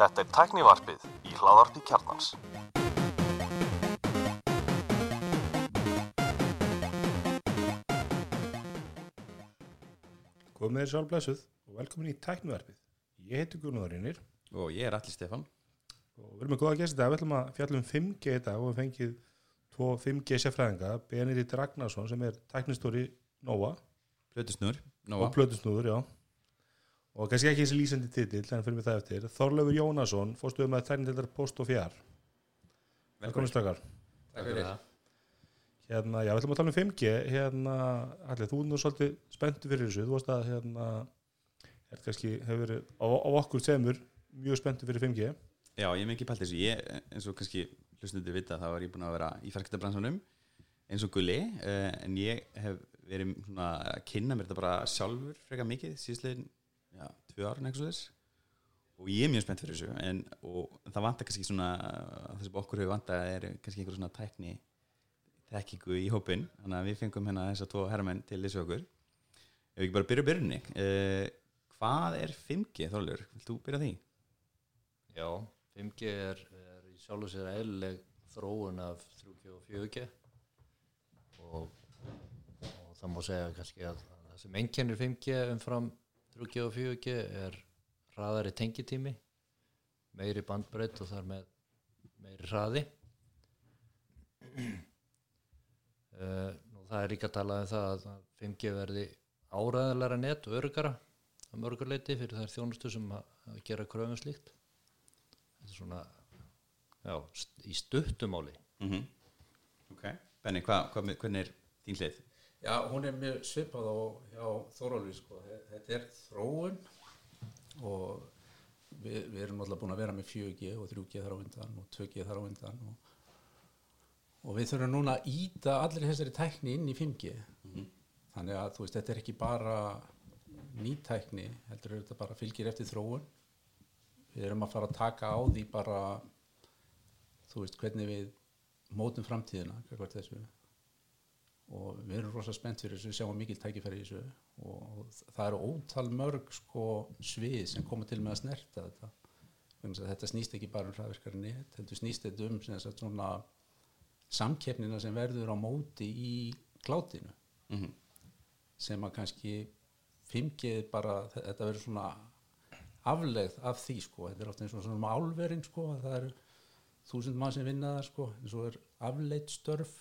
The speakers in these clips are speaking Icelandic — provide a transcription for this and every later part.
Þetta er tæknivarpið í hláðarpi kjarnans. Komið þér sálblessuð og velkomin í tæknivarpið. Ég heiti Gunnar Reynir Og ég er Alli Stefán og við erum með góða gæst dag. Við ætlum að fjalla um 5G í dag og við fengið tvo 5G sérfræðinga, Benedikt Ragnarsson sem er tæknistóri Nova Plötusnur og Nóa Plötusnúður, já. Og kannski ekki þessi lýsandi titill, en fyrir mig það eftir. Þorlefur Jónasson, fórstuðum að tæknitildar post og fjár. Velkomin stakar. Takk fyrir það Hérna, já, við ætlum að tala um 5G. Hérna, allir, þú er nú svolítið spenntu fyrir þessu. Þú varst að, hérna, er kannski, hefur verið á, á okkur semur mjög spenntu fyrir 5G. Já, ég er mikið pælt þessu Ég, eins og kannski hlustundu vita þá er ég búin að vera í færktabransanum eins og gulli uh, en ég hef verið svona að kynna mér þetta bara sjálfur frekar mikið síðslegin, já, tvö eitthvað þess og ég er mjög spennt fyrir þessu en, og það vantar kannski svona það sem okkur hefur vantað er kannski einhver svona tækni tekkingu í hópin þannig að við fengum hérna þess að tvo herramenn til þessu okkur ef við ekki bara byrja byrjunni uh, hvað er 5G Þorlur? Vilt þú byrja því? Já, 5G er, er í sjálfu sér eðlileg þróun af 3G og 4G og, og það má segja kannski að það sem einkennir 5G umfram 3G og 4G er hraðari tengitími meiri bandbreytt og þar með meiri hraði. Uh, nú, það er líka talað um það að 5G verði áræðilega net og örgara að mörguleiti fyrir þær þjónustu sem að, gera kröfum slíkt. Þetta er svona já, st- í stuttumáli Mm Ok, Benni, hva, hva, hvernig er þín hlið? Já, hún er mjög svipað á hjá Þórólfi sko. Þetta er þróun og við, við erum alltaf búin að vera með 4G og 3G þar á undan og 2G þar á undan og, og við þurfum núna að íta allir þessari tækni inn í 5G þannig að þú veist, þetta er ekki bara nýtækni, heldur er þetta bara fylgir eftir þróun. Við erum að fara að taka á því bara þú veist, hvernig við mótum framtíðina, hvert þessu og við erum rosa spennt fyrir þessu, sjáum mikil tækifæri í þessu. Og það eru ótal mörg sko svið sem koma til með að snerta þetta. Þetta snýst ekki bara um hraðverkari net heldur snýst þetta um sem sagt, svona samkeppnina sem verður á móti í klátinu. Mm sem að kannski 5G bara, þetta verður svona aflegð af því sko. Þetta er ofta eins og svona álverin sko að það eru þúsund mann sem vinna það sko. Eins og er afleitt störf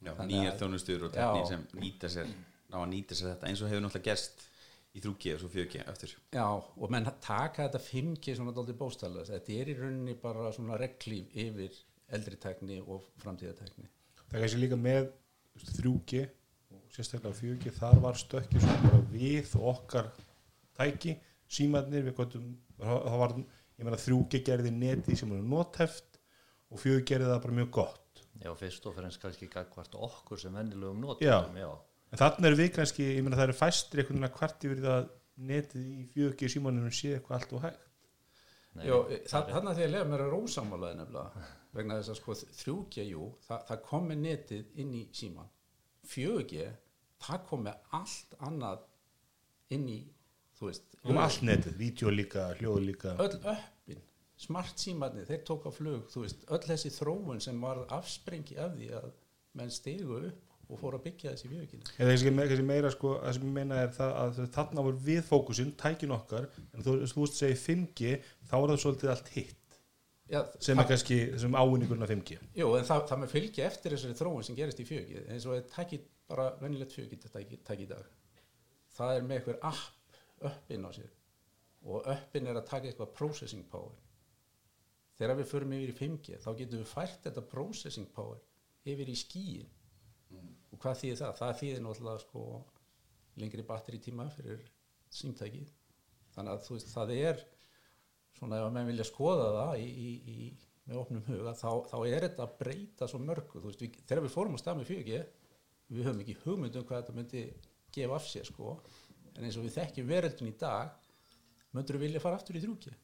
nýjar þjónustur og tekník sem nýta sér ná að nýta sér þetta eins og hefur náttúrulega gerst í 3G og svo 4G eftir Já, og menn taka þetta 5G svona dálítið bóstæðlega, þetta er í rauninni bara svona reglíf yfir eldri tekni og framtíðatekni. Það er kannski líka með þú veist, 3G og sérstaklega 4G, þar var stökkið svona bara við og okkar tæki, símarnir, við gotum, það var, ég meina 3G gerði netið sem er notheft og 4G gerði það bara mjög gott. Já, fyrst og fremst kannski gagvart okkur sem vennilegum Já. notum já. En þannig er við kannski, ég meina það eru fæstir einhvern veginn að hvert yfir það netið í 4G símaninu sé eitthvað allt og hægt. Nei, Jó, það, þannig að því að lega mér að rósamálaði nefnilega, vegna þess að sko 3G, jú, það, það kom með netið inn í síman. 4G, það kom með allt annað inn í, þú veist, Um allt netið, vídeo líka, hljóð líka. öll öppin smart símarnir, þeir tók á flug þú veist, öll þessi þróun sem var afsprengi af því að menn stegu upp og fóru að byggja þessi viðökinu Eða me- kannski meira sko, það sem ég meina er það að þarna voru við fókusinn, tækin okkar, en þú, veist segir 5G, þá er það svolítið allt hitt, Já, sem það, er kannski þessum ávinningurinn af 5G. jú, en það, það með fylgja eftir þessari þróun sem gerist í fjögið eins og tæki bara venjulegt fjögið tæki, tæki í dag. Það er með eitthvað app uppinn á sér og uppinn er að taka eitthvað processing power þegar við förum yfir í 5G þá getum við fært þetta processing power yfir í skíin og hvað þýðir það? Það þýðir náttúrulega sko lengri batteritíma fyrir símtækið. Þannig að þú veist það er svona ef að menn vilja skoða það í, í, í, með opnum huga þá, þá er þetta að breyta svo mörgu. Þú veist, við, þegar við fórum á stað með 4G við höfum ekki hugmynd um hvað þetta myndi gefa af sér sko. En eins og við þekkjum veröldin í dag myndur við vilja fara aftur í 3G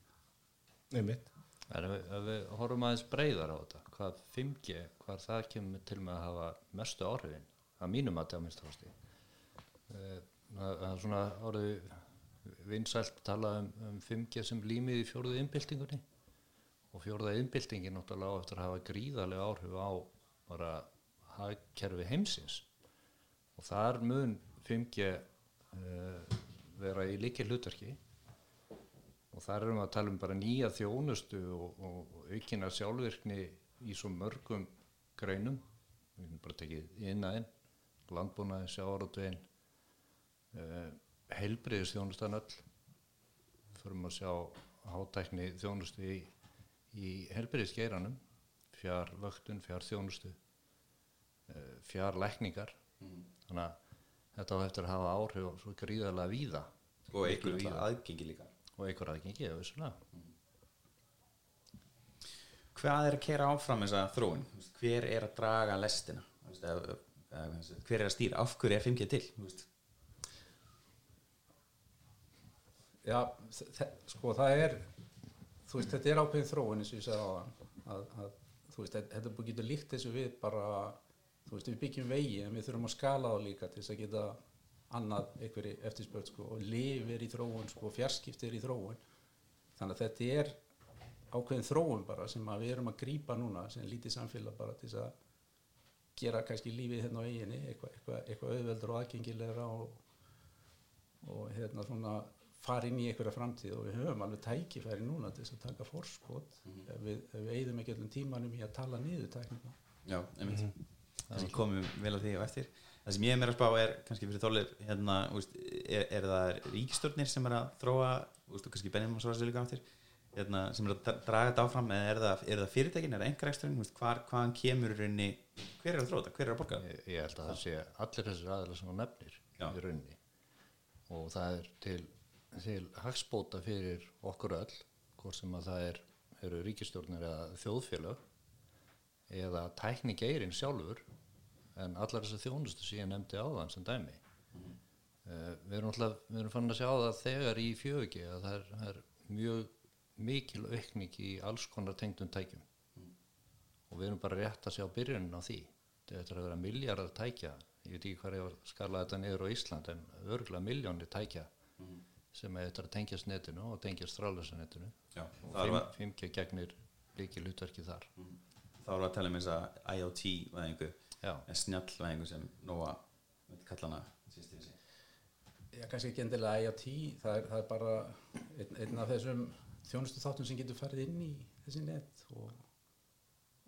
Nei mitt. En ef við, við horfum aðeins breyðar á þetta, hvað 5G, hvað það kemur til með að hafa mestu áhrifin, að mínum að það minnst ásti. Það er svona orðið vinsælt tala um, um 5G sem límið í fjórðu innbyltingunni og fjórða innbyltingin náttúrulega á eftir að hafa gríðarlega áhrif á bara hagkerfi heimsins. Og þar mun 5G uh, vera í líki hlutverki og þar erum við að tala um bara nýja þjónustu og, og, aukina sjálfvirkni í svo mörgum greinum. Við erum bara tekið innaðinn landbúnaði, sjávarútvegin uh, heilbriðis þjónustan öll förum að sjá hátækni þjónustu í, í heilbriðisgeiranum fjár vöktun, fjár þjónustu uh, fjár lækningar þannig að þetta á eftir að hafa áhrif og svo gríðarlega víða. Og einhver víða. aðgengi líka og einhver aðgengi, eða vissulega. Hvað er að kera áfram þessa þróun? Þú veist, hver er að draga lestina? Hver er að stýra? Af hverju er 5G til? Já, sko það er þú veist, þetta er ákveðin þróun eins og ég sagði á að, að þú veist, þetta- þetta getur líkt þessu við bara þú veist, við byggjum vegi en við þurfum að skala þá líka til þess að geta annað einhverju eftirspöld sko og lifir í þróun sko, fjarskiptir í þróun. Þannig að þetta er ákveðin þróun bara sem að við erum að grípa núna sem lítið samfélag bara til að gera kannski lífið hérna á eiginni eitthvað, eitthvað, eitthvað auðveldur og aðgengilegra og, og hérna svona fara inn í einhverja framtíð. Og við höfum alveg tækifæri núna til þess að taka forskot. Ef, við, ef við eigðum ekki öllum tímanum í að tala niður tæknina já, einmitt. Kannski komum við vel að því á eftir það sem ég er meira að spá er kannski fyrir þólið hérna, þú er, er það ríkistjórnir sem er að þróa þú veist, og kannski Benjamin svara sér líka á eftir hérna, sem er að dra- draga þetta áfram eða er það, er það fyrirtækin, er það engaræksturinn hvar, hvaðan kemur í rauninni hver er að þróa þetta, hver er að borga það ég, ég held að það sé allir þessir aðeins sem hún nefnir Já. í rauninni og það er til, til hagspóta fyrir okkur öll hvort sem að það er, eru ríkistjórnir eða þjóðfélög eða tækni geirinn sjálfur en allar þessar þjónustu sem ég nefndi áðan sem dæmi uh, við erum alltaf, við erum fannin að sjá það þegar í fjögi að það er, það er mjög mikil aukning í alls konar tengdum tækjum. Og við erum bara rétt að sjá byrjunin á því. Þetta er að vera miljardar tækja. Ég veit ekki hvað ég var að skala þetta niður á Ísland en örgulega miljónir tækja sem er að tengjast netinu og tengjast strálusanetinu og það var, 5G gegnir líki hlutverki þar þá var að tala um þess að IoT væðingu, Já. snjall væðingu sem Nóa, veit kalla hana síst í þessi Já, kannski ekki endilega IoT, það er, það er bara einn, einn af þessum þjónustu þáttum sem getur farið inn í þessi net og,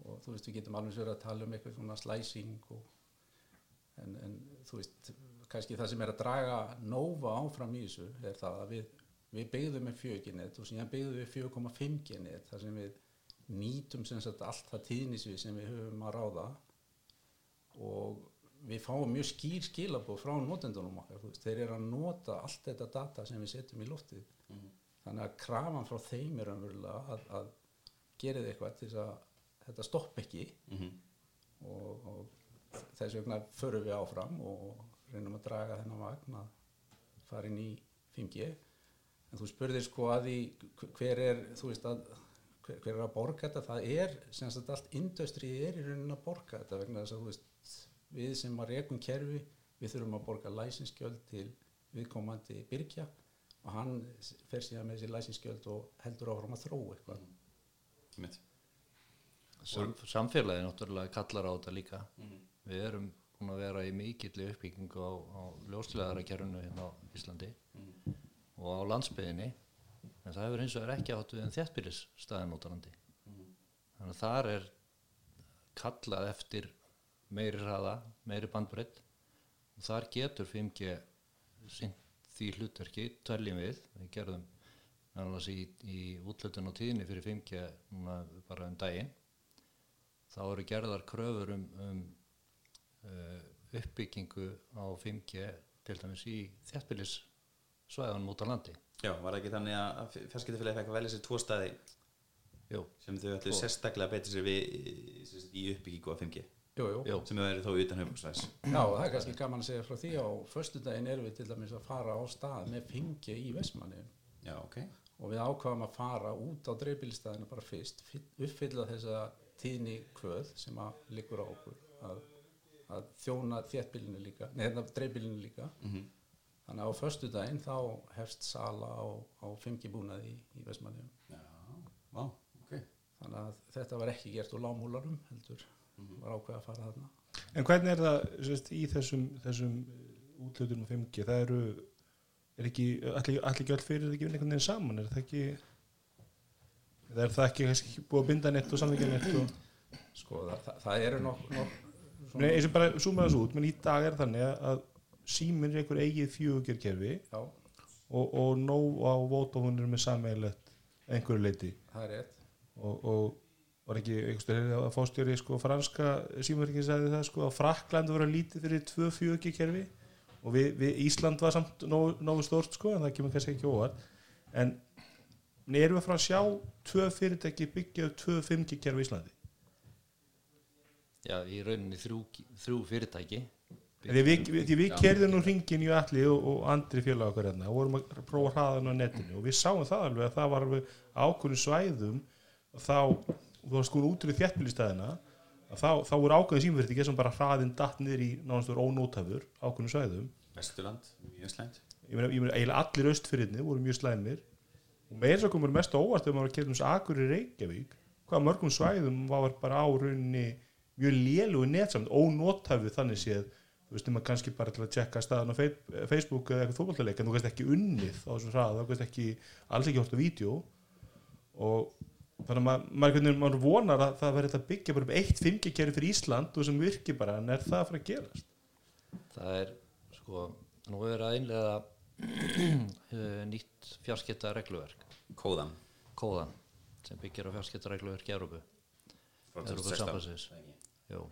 og þú veist, við getum alveg sér að tala um eitthvað svona slæsing og, en, en þú veist, kannski það sem er að draga Nova áfram í þessu er það að við, við byggðum með 4G net og síðan byggðum við 4,5G net þar sem við nýtum sem sagt allt það tíðnisvið sem við höfum að ráða og við fáum mjög skýr skilabóð frá notendunum okkar, veist, þeir eru að nota allt þetta data sem við setjum í loftið. Þannig að krafan frá þeim er að, að gera þið eitthvað til þess að þetta stopp ekki. Og, og þess vegna förum við áfram og reynum að draga þennan vagn að fara inn í 5G en þú spurðir sko að því hver er, þú veist að hver, hver er að borga þetta, það er sem sagt allt industrið er í raunin að borga þetta vegna þess að þú veist við sem að rekum kerfi, við þurfum að borga læsinskjöld til viðkomandi byrkja og hann fer síðan með þessi læsinskjöld og heldur áfram að þróa eitthvað. Einmitt. Sam, samfélagi náttúrulega kallar á þetta líka. Við erum búin að vera í mikill uppbyggingu á, á ljóslegaðarakerfinu hérna á Íslandi og á landsbyðinni en það hefur eins og er ekki átt við en þjættbýlis staðin út á landi þannig að þar er kallað eftir meiri hraða, meiri bandbreytt og þar getur 5G sinnt því hlutverki tveljum við, við gerðum í, í útlötun og tíðinni fyrir 5G núna bara um daginn. Þá eru gerðar kröfur um, um uh, uppbyggingu á 5G til dæmis í þjættbýlis svæðanum út á landi. Já, var það ekki þannig að fjarskiptafélagi fekk að velja sér tvo staði Jú, sem þau ætlu sérstaklega að beita sér við í, í uppbyggingu á 5G jú, jú. sem verið þó utan höfumsvæðs Já, það er kannski gaman að segja frá því á föstudaginn erum við til dæmis að fara á stað með 5G í Vestmanni Já, ok. Og við ákvaðum að fara út á dreifbílstæðina bara fyrst, fyll- uppfylla þessa tíðni kvöð sem að liggur á okkur að, að þjóna þéttbílinu líka, neða dreifbílinu líka. Þannig að á föstu daginn þá hefst sala á, á 5G búnaði í, í Vestmannjum Já, vá, ok. Þannig að þetta var ekki gert úr lámúlarum heldur var ákveð að fara þarna. En hvernig er það sérst, í þessum, þessum útlutunum 5G? Það eru, er ekki, allir, allir ekki öll fyrir ekki vinna einhvern veginn saman, er það ekki, eða er það ekki, ekki búið að binda neitt og samvíkja neitt og, sko það, það, það eru nokk nok, Nei, eins og bara súma þessu út, menn í dag er þannig að- síminn er einhver eigið fjögurkerfi já, og, og nóg á er með sammeilegt einhverju leiti það er rétt. Og, og var ekki einhverstu að fástjóri sko franska símverkin sagði það sko að Frakland voru lítið fyrir tvö fjögurkerfi og við, við Ísland var samt nógu, nógu stórt sko en það kemur kannski ekki óvart. En erum við fara að sjá tvö fyrirtæki byggja upp tvö 5G kerfi í Íslandi? Já, í rauninni þrjú, þrjú fyrirtæki Því við, við, við kerðum nú ringin í allir og, og andri félag okkar hérna og vorum að prófa hraðan á netinu og við sáum það alveg að það var alveg ákveðin svæðum og þá, og þú var sko út í þjættbílistæðina þá, þá voru ákveðin símverðið sem bara hraðin datt niður í nánastur ónótafur ákveðin svæðum. Vesturland, mjög slæmt. Ég meina, ég meina eiginlega allir östfyrirni voru mjög slæmir. Og meira svo komur mest óvart þegar maður var að kerðum þess akur í Reykjavík hvað mörgum svæðum var bara á rauninni mjög lélugu netsamt ónótafið þannig séð. Þú veist, maður kannski bara til að tjekka staðan á Facebook eða eitthvað fótballtaleik en þú veist ekki unnið á þessum hraða, þú veist ekki alls ekki hort á vídeo. Og þannig að maður, maður, maður vonar að það verður að byggja bara upp eitt 5G kerfi fyrir Ísland og sem virki bara, en er það að fara að gerast? Það er, sko, nú er að einlega eh, nýtt fjarskipta regluverk, Kóðan kóðan, sem byggir á fjarskipta regluverk Európu. 2016. Jú,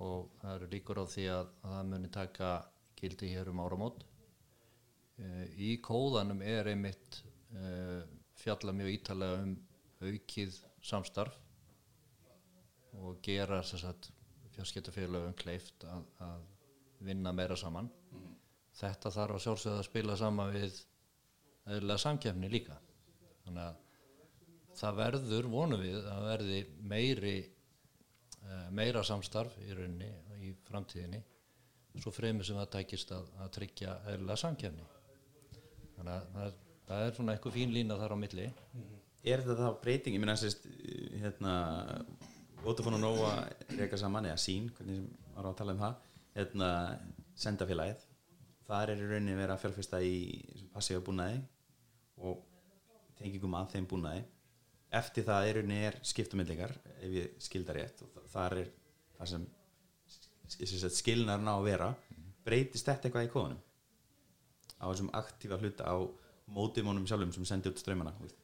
og það eru líkur á því að, að það muni taka gildi hér um áramót. Uh, í kóðanum er einmitt uh, fjalla mjög ítalega um aukið samstarf og gera fjarskiptafélögum kleift að, að vinna meira saman. Þetta þarf að sjálfsögða að spila saman við eðlilega samkefni líka. Þannig að það verður, vonum við, að verði meiri eh, meira samstarf í rauninni í framtíðinni svo fremur sem það tækist að, að tryggja eðlilega samkefni þannig að það er, það er svona eitthvað fín lína þar á milli Er þetta þá breyting, ég minna sérst hérna, Vodafone og Nova reyka saman, eða sín, hvernig sem var að tala um það, hérna sendafélagið, þar er í rauninni verið að fjálfesta í passífa búnaði og tengingum að þeim búnaði. Eftir það er rauninni er skiptumillingar ef ég skildar rétt og þa- þar er það sem, sem skilnar ná að vera. Breytist þetta eitthvað í kóðunum á þessum aktífa hluta á mótimónum sjálfum sem sendi út strömmana þú veist.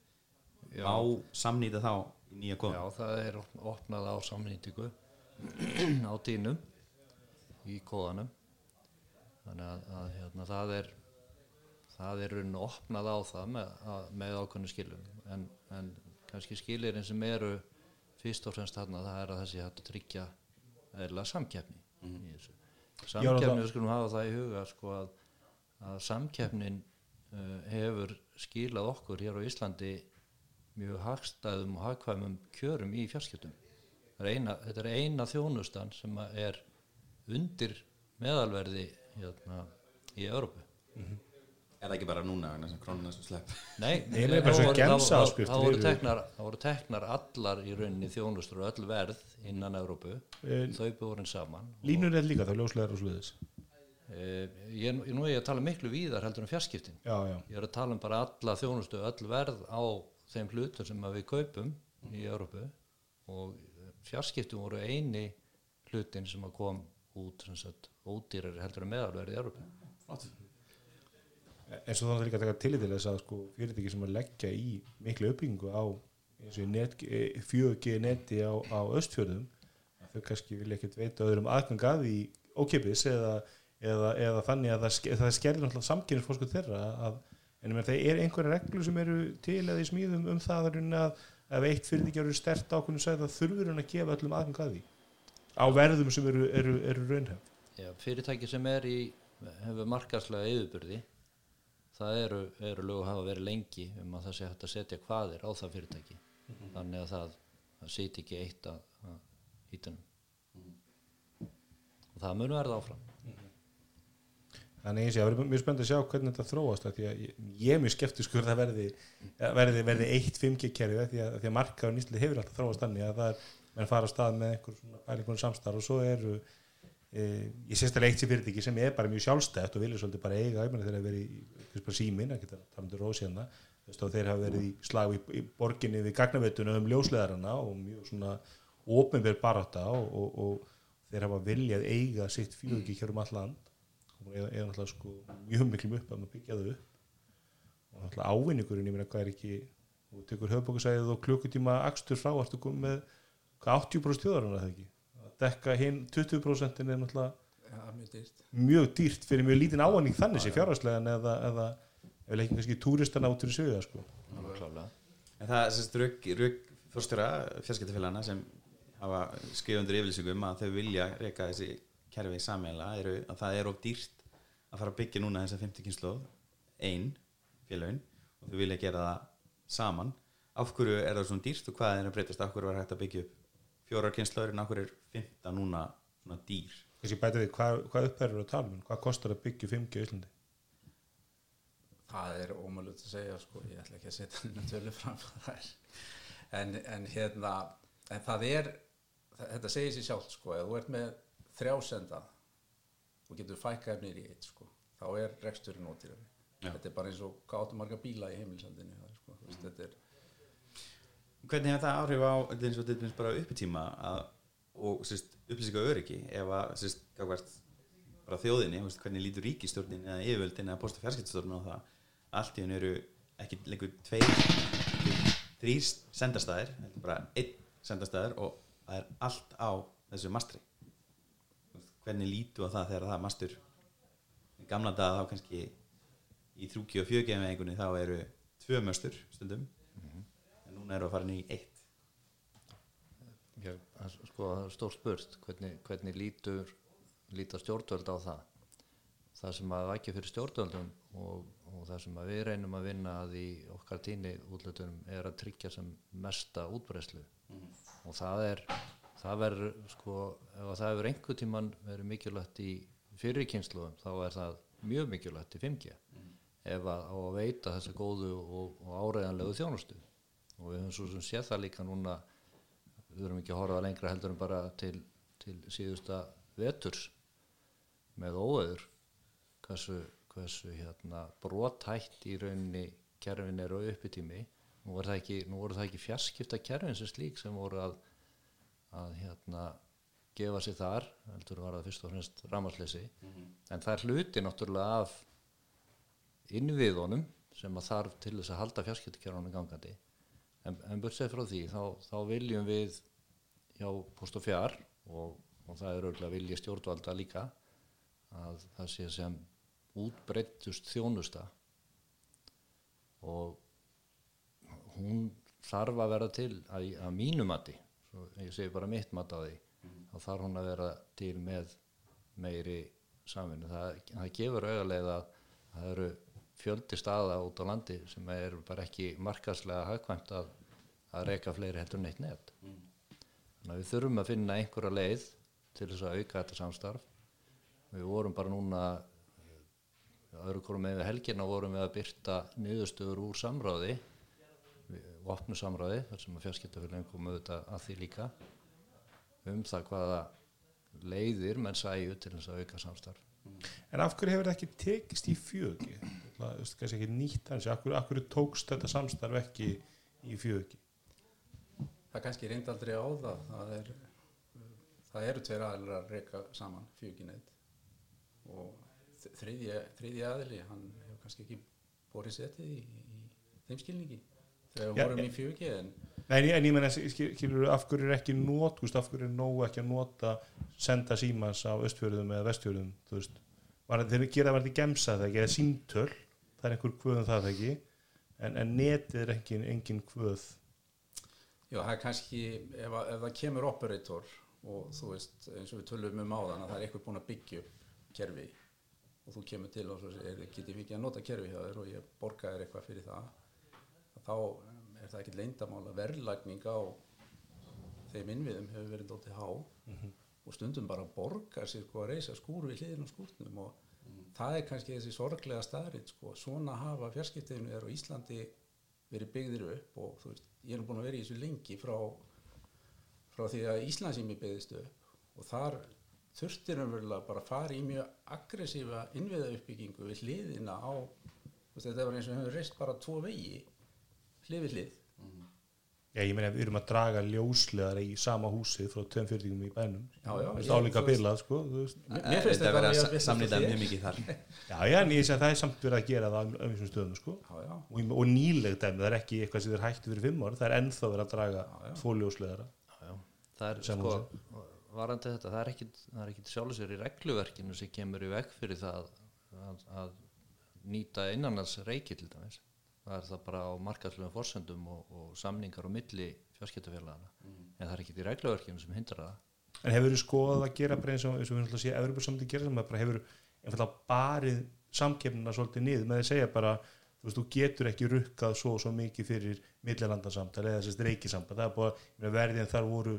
Já. má samnýta þá í nýja Já, kóðun það er op- opnað á samnýtingu á tínum í kóðanum þannig að, að hérna, það er það er raunin opnað á það með, að, með ákveðnu skilum. En, en kannski skilirinn sem eru fyrst og fremst þarna það er að þessi hægt að tryggja eðla samkeppni í þessu. Já, samkeppni, það- við skulum hafa það í huga sko að, að samkeppnin uh, hefur skilað okkur hér á Íslandi mjög hagstæðum og hagkvæmum kjörum í fjarskiptum. Það er eina, þetta er eina þjónustan sem er undir meðalverði hérna, í Európu er það ekki bara núna vegna sem krónuna sem slepp Nei, Nei, það er bara þá svo voru- teknar, teknar allar í rauninni þjónustur og öll verð innan Európu Eh, þau búin saman Línur er líka þá ljóslegar og sluðis e, ég, nú er ég að tala miklu víðar heldur um fjarskiptin. Já, já, ég er að tala um bara alla þjónustu öll verð á þeim hlutur sem að við kaupum í Európu og fjarskiptum voru eini hlutin sem að kom út ódýrar heldur en meðalverð í Európu eins og þannig líka að taka tillit til þess að sko, fyrirtæki sem að leggja í miklu uppbyggingu á net, 4G neti á, á östfjörðum að þau kannski vilja ekkert veita öðrum aðgang að því ókipis eða, eða, eða þannig að það, það skerðir náttúrulega samkynnisfórsku þeirra að, en það er einhverja reglur sem eru til eða í smíðum um það að, að ef eitt fyrirtæki eru stert ákveðinu sæð það þurfur hann að gefa öllum aðgang að því á verðum sem eru, eru, eru raunhef Já, fyrirtæki sem er í hefur markarslega yfirbyrði það eru, eru lög að hafa verið lengi um að það sé hægt að setja hvaðir á það fyrirtæki. Þannig að það, það sýti ekki eitt að, að hítunum og það mun verða áfram þannig eins og ég er mjög spennt að sjá hvernig þetta þróast því að ég, er mjög skeptiskur að það verði, verði, verði eitt 5G kerfi því að, því að markaður nýsli hefur alltaf þróast þannig að það er, menn fara að stað með einhver svona pælingun samstarf og svo eru e, ég sést að eitt sér fyrirtæki sem er bara mjög sjálfstætt og vilja svolítið bara eiga þegar þeir hafa verið símin, það þeir hafa verið í slag í, í borginni við gagnaveituna um ljósleðarana og mjög svona ópenverð barátta og, og, og þeir hafa viljað eiga sitt hér um all og eða, eða náttúrulega sko mjög miklum upp að maður byggja þau upp og náttúrulega ávinningurinn, ég meina hvað er ekki og tekur höfbókusæðið og klukkutíma axtur frá, ertu komið með hvað 80% þjóðarinn að það ekki að dekka hinn 20% er náttúrulega ja, mjög dýrt mjög dýrt fyrir mjög lítinn ávinning þannig sé fjárhagslegan eða, eða ef ekki kannski túristana út fyrir sögja sko. Klálega. En það er sérst rögg, rögg fórstjóra fjarskiptafélagana sem hafa skrifað undir yfirlýsingum að þau vilja reyka þessi kerfi sammeila eru að það er of dýrt að fara að byggja núna þessa 50 kynslu einn félagin og þau vilja gera það saman. Af hverju er það svona dýrt og hvað er að breytast? Af hverju var hægt að byggja upp fjórar kynsluður en af hverju er 15 núna svona dýr? Kannski bæta við hvað, hvað uppherður að tala um? Hvað kostar að byggja 5G í Íslandi? Það er ómöluð að segja sko, ég ætla ekki að setja henni tölu fram. En, en hérna en það er, þetta segir sér sjálf sko, ef þú ert með þrjásenda og getur fækkað nýr í eitt sko, þá er reksturinn ódýrari. Þetta er bara eins og marga bíla í heimilsendinu það, sko, mm. þetta er Hvernig hefur það áhrif á eins og þetta er bara uppitíma að, og sérst, upplýsinga öryggi ef að sérst, bara þjóðinni, hvernig lítur ríkistjórnin eða yfirvöldin eða posta fjarskiptstjórnin á það? Allt í hennu eru ekki lengur tveir þrýr sendastæðir bara einn sendastæðir og það er allt á þessu mastri hvernig lítu á það þegar það er mastur? Í gamla dag þá kannski í 3G og 4G með einhvern þá eru tvö möstur stundum. Mm -hmm. en núna eru að fara inn í eitt. Já, sko það er stór spurt. Hvernig, hvernig lítur lítar stjórnvöld á það? Það sem að ekki fyrir stjórnvöldum og, og það sem við reynum að vinna að í okkar tíni útlutunum er að tryggja sem mesta útbreyslu mm. og það er það verður sko ef það hefur einhver tíman verið mikilvægt í fyrirkynsluðum þá er það mjög mikilvægt í 5G mm. ef að, að veita þessa góðu og, og áreiðanlegu þjónustu. Og við höfum svo sem sé það líka núna við höfum ekki að horfa lengra heldur en bara til, til síðusta veturs með óöður hversu, hversu hérna, brotætt í rauninni kerfin eru uppitími. Nú voru það ekki, ekki fjarskipta kerfin sem slík sem voru að, að hérna, gefa sér þar heldur var það fyrst og fremst rámasleysi mm -hmm. en það er hluti náttúrulega af innviðunum sem að þarf til þess að halda fjarskiptakerfunum gangandi en, en sér frá því þá, þá viljum við hjá post og fjár og, og það er örgulega vilja stjórnvalda líka að það sé sem útbreyttust þjónusta og hún þarf að vera til að, að mínu mati svo ég segi bara mitt mat á því. Mm. þá þarf hún að vera til með meiri samvinni það, það gefur auðarlega að það eru fjöldi staða út á landi sem er bara ekki markaslega hagkvæmt að, að reyka fleiri heldur neitt nefn mm. þannig að við þurfum að finna einhverja leið til þess að auka þetta samstarf. Við vorum bara núna öðru korum með helgina vorum við að byrta niðurstöður úr samráði opnu samráði þar sem að fjarskiptafélagin kom auðvitað að því líka um það hvaða leiðir menn sæju til þess að auka samstarf. En af hverju hefur þetta ekki tekist í fjögi? Það er kannski ekki nýtt hans af hverju, af hverju tókst þetta samstarf ekki í fjögi? Það kannski reyndaldri á það. Það, er, það eru tveir aðlir að reyka saman fjöginett og þriðja, þriðja aðli hann hefur kannski ekki borið setið í, í þeim skilningi þegar við vorum í fjögi en Nei, en ég menna, skilur, af hverju er ekki nót, af hverju er nógu ekki að nota senda símas á östfjörðum eða vestfjörðum, þú veist? Þeir gera verði gemsa það ekki, eða síntöl það er einhver kvöðum það ekki? En, en netið er engin, engin kvöð. Já, það er kannski ef, ef það kemur operator og þú veist, eins og við tölum um áðan að það er eitthvað búin að byggja kerfi og þú kemur til og svo er getið mikið að nota kerfi hjá þér og ég borga þér eitthvað fyrir það þá er það ekkert leindamál að verðlagning á þeim innviðum hefur verið dóttið há mm -hmm. og stundum bara borgar sér sko að reysa skúr við hliðin og skúrnum og, mm. það er kannski þessi sorglega staðrið sko. svona hafa fjarskiptinu er á Íslandi verið byggðir upp og þú veist, ég er búin að vera í þessu lengi frá, frá því að Íslandsými byggðist upp og þar þurftir umverulega bara að fara í mjög aggressífa innviða uppbyggingu við hliðina á veist, þetta var eins og við höfum reist bara tvo vegi hlið við hlið. Já, ég meina við erum að draga ljósleðar í sama húsið frá tveim fyrirtingum í bænum Já, já, er álíka þú veist- bilað, sko. Mér- finnst þetta að samnýta og þér. mjög mikið þar. Já, já, en ég segi að það er samt verið að gera það á öfnum stöðum, sko. Já, já, og, og nýleg dæmi, það er ekki eitthvað sem þeir hættu fyrir fimm ár, það er ennþá verið að draga tvo já. það er sko varandi þetta, það er ekki, það er ekki sjálfur sér í regluverkinu sem kemur í veg fyrir það að, að nýta innanlands reiki til dæmis það er það bara á markaðslegum forsendum og, og samningar á milli fjarskiptafélagana en það er ekki í regluverkinu sem hindrar það. En hefur þú skoðað að gera bara eins og, eins og við náttúrulega séð Evropasamlið gera sem að bara hefur einfallega barið samkeppnina svolítið niður með að segja bara þú veist, þú getur ekki rukkað svo og svo mikið fyrir millilandarsamtal eða þessast reikisamband það er bara, ég meina, verðin þar voru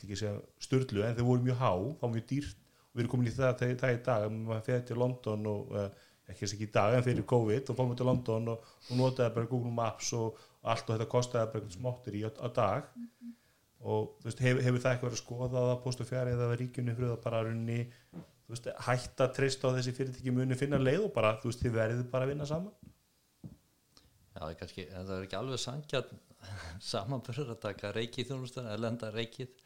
ekki að segja sturlu en þau voru mjög há, þá mjög dýrt. Og við erum komin í það, það, það í dag að maður fyrir til London og uh, ekki þess ekki í dag en fyrir COVID og fórum við til London og, og notaði bara Google Maps og, og allt og þetta kostaði bara smáttur í á dag. Og þú veist, hefur, hefur það eitthvað verið að skoða að post og fjari eða ríkjunni fyrir það bara runni, þú veist, hætta að treysta á þessi fyrirtæki muni finna leið og bara, þú veist, þið verðið bara að vinna saman? Já, það er kannski, það er ekki alveg sangjarn samanbörður að taka reikið þjónustan, erlenda reikið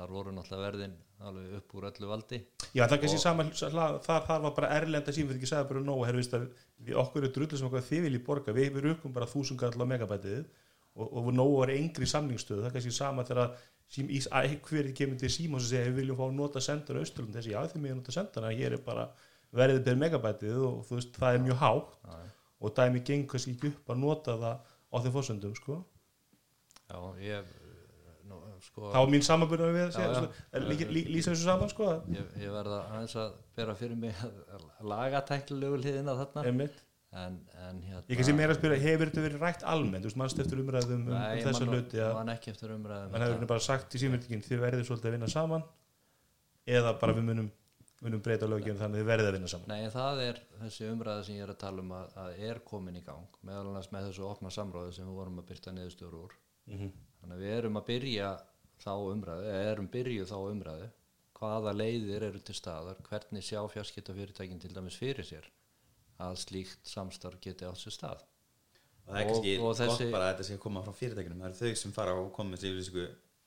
þar voru náttúrulega verðin alveg upp úr öllu valdi. Já, það er kannski sama, það, það var bara erlenda símfyrir ekki sagði bara nóg, herru, veist að við okkur er drullu sem okkur þið viljið borga, við við rukkum bara þúsund kall á megabætið og, og nóg var engri samningsstöðu, það er kannski sama þegar hverju kemur til síma og segja, við viljum fá nota sendana austurlund, þessi, já þið megin nota sendana, hér er bara verðið per megabætið og þú veist, það er mjög hátt Já, og dæmi gengur kannski ekki upp að nota það á þeim fórsöndum, sko. Já ég nú, sko, þá var mín samanbyrðan við Já, já. sko, lí, lí, lýsa þessu saman, sko ég, ég verða aðeins að bera fyrir mig lagatæklilegu hliðina þarna. Einmitt. En, en hérna Ég kannski meira að spyrja, hefur þetta verið rætt almennt, þú veist, mannst eftir umræðum um, um Nei, þessa man, hluti að man ekki eftir umræðum mann hefur bara sagt í símyndingin þið verðið svolítið að vinna saman eða bara við munum, munum breyta lögjum þannig að þið verðið að vinna saman. Nei, það er þessi umræða sem ég er að tala um að, að er komin í gang meðal annars með þessu opna samráði sem við vorum að byrta niðurstöður úr. Mhm. Þannig að við erum að byrja þá umræðu erum byrjuð þá umræðu hvaða leiðir eru til staðar hvernig sjá fjarskiptafyrirtækin til dæmis fyrir sér að slíkt samstarf geti átt sér stað. Og það er Og- kannski og gott þessi- bara að þetta sé að koma frá fyrirtækjunum. Það eru þau sem fara og þessi yfirlýsingu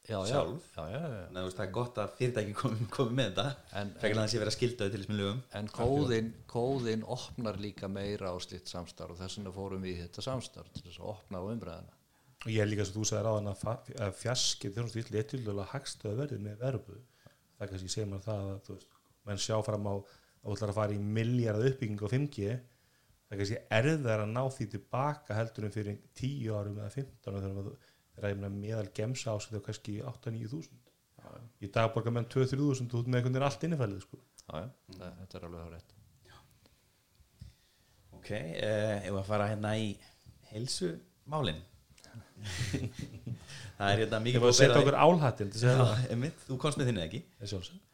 já, já, sjálf. Já, já, já. veist, það er gott að fyrirtæki komi, komi með þetta. Frekar að það sé verið að skilta þau til þessum lögum. En kóðin, kóðin opnar líka meira á slitt samstarf og þess vegna fórum við í þetta samstarf til þess að opna á umræðina. Og ég er líka sem þú sagði ráðan að, fjarskið þjónustu vill eitthvað hagstöðu verðið með verbu það kannski segir maður það að veist, menn sjá fram á að þú ætlar að fara í miljardað uppbygging á 5G það kannski erðar að ná því tilbaka heldur en fyrir 10 árum eða 15 árum þegar þegar ég meina meðal gemsa ásætti á kannski 8-9 þúsund. Í dag borgar menn 2-3 þúsund út með einhvern veginn allt innifælið sko. Það, þetta er alveg á rétt. ok, uh, ef að fara hérna í heilsumálin það er hérna mikið var að setja okkur álhattin þú komst með þinni ekki.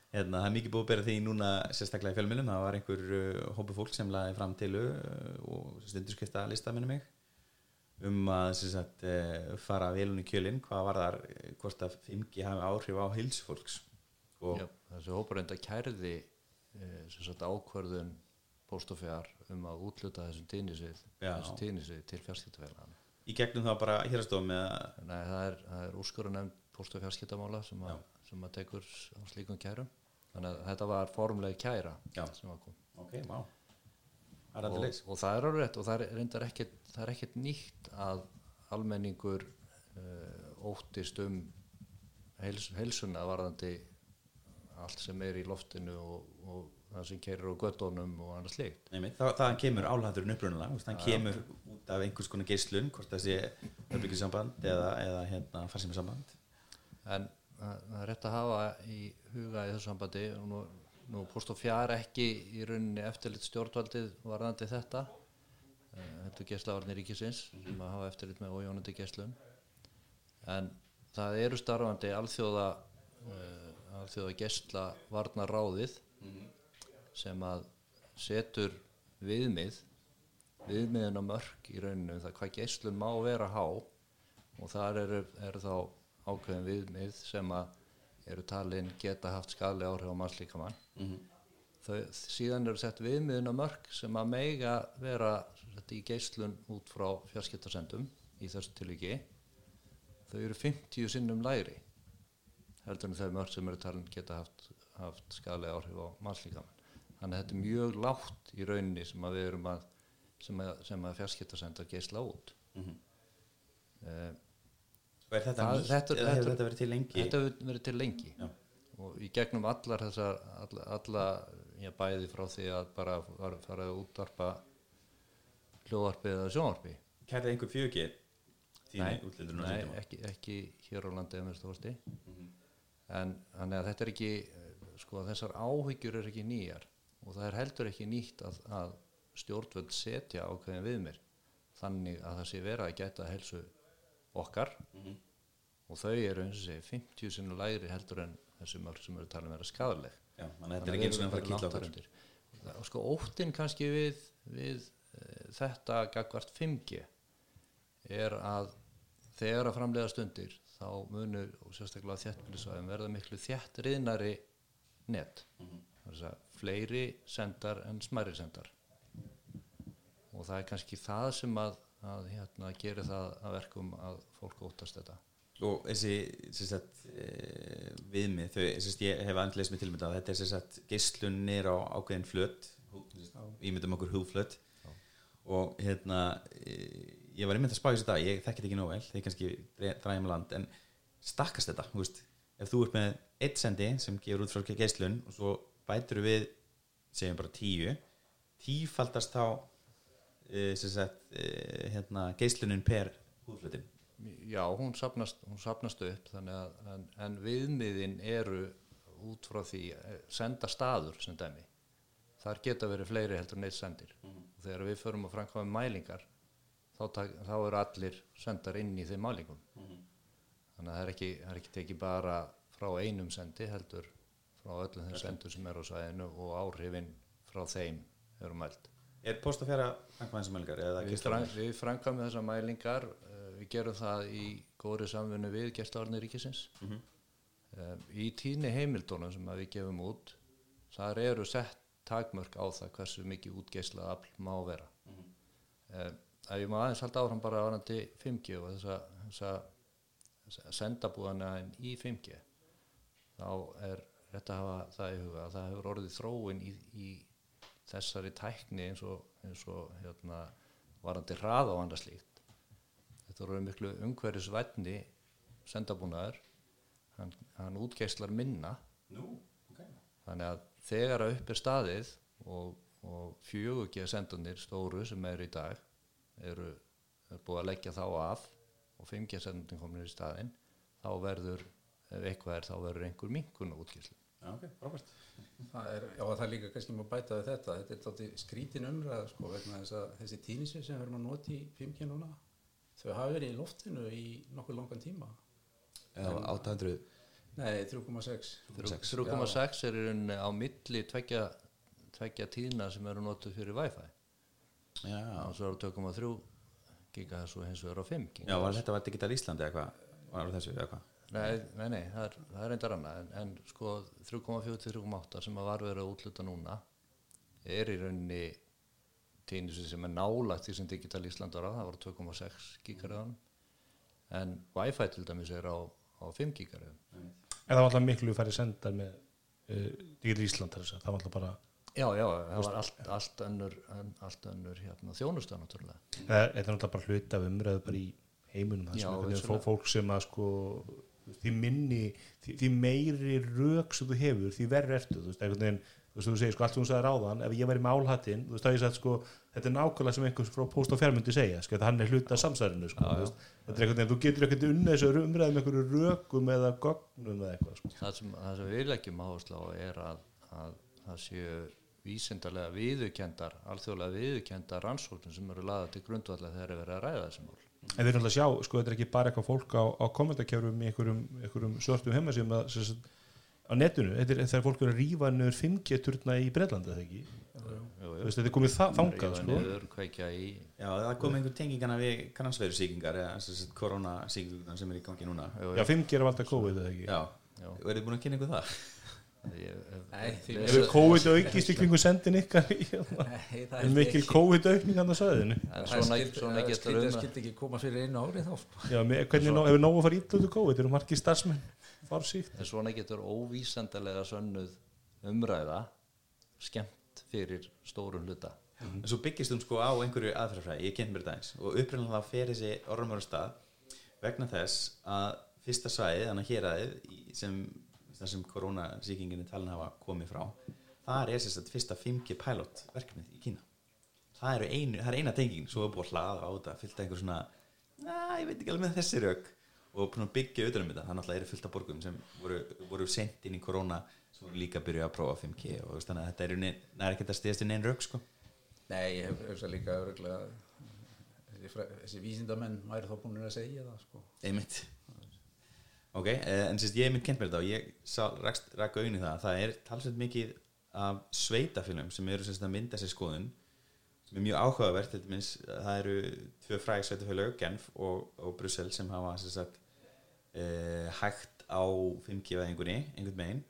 Hérna, það er mikið búið að bera því núna sérstaklega í fjölmjölum, það var einhver uh, hópu fólk sem laði fram til uh, og stundur skipta lista minni mig um að sem sagt, uh, fara velun í kjölinn, hvað var þar uh, hvort að 5G hafi áhrif á heilsufólks og Já, þessi hópur enda kærði sem sagt og fjár um að útluta þessum tíðnisvið til fjarskiptafélagana. Í gegnum þá bara að Nei, það er, það er úrskurinn nefnd post og fjarskiptamála sem, að- sem að tekur á slíkum kærum. Þannig að þetta var formlega kæra Já. sem var kom. ok, má það er og, og það er alveg rétt og það er reyndar ekkert, það er ekkert nýtt að almenningur uh, óttist um heils, heilsuna varðandi allt sem er í loftinu og, og það sem keirir á göttunum og annars Einmitt, það, það kemur álhætturinn veist, hann kemur út af einhvers konar geislun hvort það sé öfbyggjusamband eða, eða hérna farsímasamband. En það það er rétt að hafa í huga í þessu sambandi og nú, nú post og fjár ekki í rauninni eftirlit stjórnvaldið varðandi þetta. Eh, þetta er geislavarnir ríkisins sem að hafa eftirlit með ójónandi geislun. En það eru starfandi alþjóða uh, alþjóða geisla varnar ráðið sem að setur viðmið viðmiðin á mörk í rauninu um það hvað geislun má vera há og þar eru, eru þá ákveðin viðmið sem að eru talin geta haft skali áhrif á mannslíkamann. Þau, síðan eru sett viðmiðin á mörk sem að meiga vera í geislun út frá fjarskiptarsendum í þessu tilviki. Þau eru 50 sinnum læri heldur en þau mörk sem eru talin geta haft, haft skali áhrif á mannslíkamann þannig að þetta er mjög lágt í rauninni sem að við erum að sem að, sem að fjarskiptarsendar geisla út. Eh, og er þetta Það- nýtt? þetta- eða hefur þetta- verið til lengi? Þetta hefur verið til lengi. Já. og í gegnum allar þessar alla, alla já, bæði frá því að bara fara að útvarpa hljóðvarpi eða sjónvarpi kærði einhver fjögi þínu Nei, nei ekki, ekki hér á landi stóðasti Mhm. en þannig að þetta er ekki eh, sko þessar áhyggjur er ekki nýjar og það er heldur ekki nýtt að, að stjórnvöld setja ákveðin við mér þannig að það sé vera að gæta helsu okkar. Mhm. og þau eru eins og segi 50 sinni lægri heldur en þessi mörg sem eru talin að vera skadaleg Já, þannig að þetta er ekki eins og að að sko óttin kannski við, við e, þetta gagvart 5G er að þegar að framlega stundir þá munur og sérstaklega þjættbílisvæðum verða miklu þjættriðnari net. Þess að fleiri sendar en smæri sendar. Og það er kannski það sem að, að hérna, gerir það að verkum að fólk óttast þetta. Og þessi e, viðmið þau, sagt, ég hef andleis með tilmynda þetta er sem sagt geislunir á ákveðin flöt. Við myndum okkur húðflöt. Og hérna e, ég var einmitt að spá þessu dag, ég þekkit ekki nóg vel. Þegar kannski dræjum land. En stakkast þetta, þú veist. Ef þú ert með eitt sendi sem gefur út frá geislun og svo bætur við segjum bara tíu tífaldast þá e, sagt, e, hérna, geislunin per húðflötin Já, hún sapnast, hún sapnast upp að en, en viðmiðin eru út frá því eh, senda staður sem dæmi. Þar geta verið fleiri heldur en eitt sendir. Og þegar við förum að framkvæma mælingar þá, þá eru allir sendar inn í þeim mælingum. Þannig að það er ekki, er ekki tekið bara frá einum sendi heldur frá öllum þeim sendur sem eru á svæðinu og áhrifin frá þeim eru mælt Er post að fjara fangmæðinsamælgar eða Við, fram, við framkvæmum þessar mælingar uh, við gerum það í góðri samfunnu við gestavarnir ríkisins. Mhm. um, í tíni heimildónum sem að við gefum út þar eru sett takmörk á það hversu mikið útgeislað afl má vera. Mhm. um, ef ég má aðeins halda áfram bara varandi 5G og þessa, þessa sendabúðana í 5G þá er rétt að hafa það í huga að það hefur orðið þróun í, í þessari tækni eins og, eins og hérna, varandi hraða og annað slíkt. Þetta voru miklu umhverfisvætni sendabúnaður. Hann, hann útgeislar minna. Nú, ok. Þannig að þegar að upp er staðið og, og fjögugja sendunir stóru sem er í dag eru, er búið að leggja þá af og 5G sendunir komin í staðinn þá verður, ef eitthvað er þá verður einhver minkun útgeislu Já, ok, frábært Það er, já, það er líka kannski maður bæta við þetta. Þetta er þátti skrítin umræða, sko, vegna þess að þessi tínisir sem við erum að nota í 5G núna, þau hafa verið í loftinu í nokkuð langan tíma. Eða 800 Nei, 3,6. 3,6 er í rauninni á milli tveggja, tveggja tíðna sem eru notuð fyrir Wi-Fi Já, og svo eru 2,3 gigahertz og hins vegar á 5 já gigahertz var þetta var Digital Íslandi eða hvað? Var þessu eða hvað? Nei, nei, nei, það er, það er reyndar annað en, en sko 3,4 til 3,8 sem að var verið að útluta núna er í rauninni tíðnisvið sem er nálagt því sem Digital Ísland var á, það var 2,6 gigaröðum en Wi-Fi til dæmis er á, á 5 gigaröðum en það var alltaf miklu færri sendar með uh, Digital Ísland þess að það var alltaf bara Já, já, það var allt, allt önnur, allt önnur hérna, þjónusta náttúrulega. Það er náttúrulega bara hluti af umræðu bara í heimunum það Já, sem fólk sem að sko því minni, því, því meiri rök sem þú hefur, því verri ertu þú veist, einhvern veginn, þú veist, þú segir sko allt sem þú sagði ráðan ef ég væri með álhattinn, þú veist, þá ég sagt sko þetta er nákvæmlega sem einhvers frá post og fjármyndi segja sko, þetta hann er hluti af samsærinu sko, þú veist, þetta er einhvern veginn, þú getur ekkert unnið þessu umræðu með einhverju rökum eða gögnum eða eitthvað sko. það sem, það sem við leggjum áherslu á er að, að það séu vísindarlega viðukendar, alþjóðlega viðukendar rannsóknum sem eru laða til grundvallega þegar er verið að ræða þessi mál. En við erum alltaf að sjá, sko, þetta er ekki bara eitthvað fólk á, á kommentarkjörum í einhverjum, einhverjum svörtum heimasíðum að sem sagt, á netinu, þetta er þegar fólk er að rífa niður 5G-turna í Breitlandi eða ekki? Þetta er komið þa þangað sko. Já, það kom einhver tengingana við eða sem sagt koronasýkingar sem er í gangi núna. Já, 5G er að valda COVID eða ekki? Já, er þið búin að kynna ykkur það? Hefur COVID aukist kringu sendin ykkar Er mikil COVID aukning hann að söðinu? En svona, getur Það um skildi ekki koma fyrir einu ári þá sko. Já, hefur nógu að fara ítla út úr COVID? Eru margir starfsmenn? Fár síkt? en svona getur óvísandalega sönnuð umræða skemmt fyrir stórum hluta En svo byggist hún sko á einhverju aðferðafræði, ég kynnt mér þetta eins og upprænlega fer þessi orðumöru stað vegna þess að fyrsta svæðið, þannig að héraðið sem, þar sem koronasýkingin er talin hafa komið frá þar er sérst að fyrsta 5G pilot verkefnið í Kína. Það, eru einu, það er eina tenging, svo er búið að hlaða á þetta fyllt einhver svona, na, ég veit ekki alveg með þessi rauk og búin byggja utan um þetta, það náttúrulega eru fullt af borgum sem voru, voru sent inn í korona sem voru líka byrja að prófa 5G og þannig að þetta er, það er ekkert að stiðast inn einn rauk sko. Nei, ég hef hugsa líka öruglega þessi, þessi vísindamenn væri þá búin að segja það sko. einmitt ok, eh, en sérst ég er mynd kent mér þetta og ég rak auðin í það. Að það er talsveit mikið af sveitafilum sem eru sérst að mynda sér skoðun sem er mjög áhugavert til dæmis, það eru tvö fræg sveitafélög, Genf og, og Brussel sem hafa sérst að eh, hægt á 5G-væðingunni einhvern megin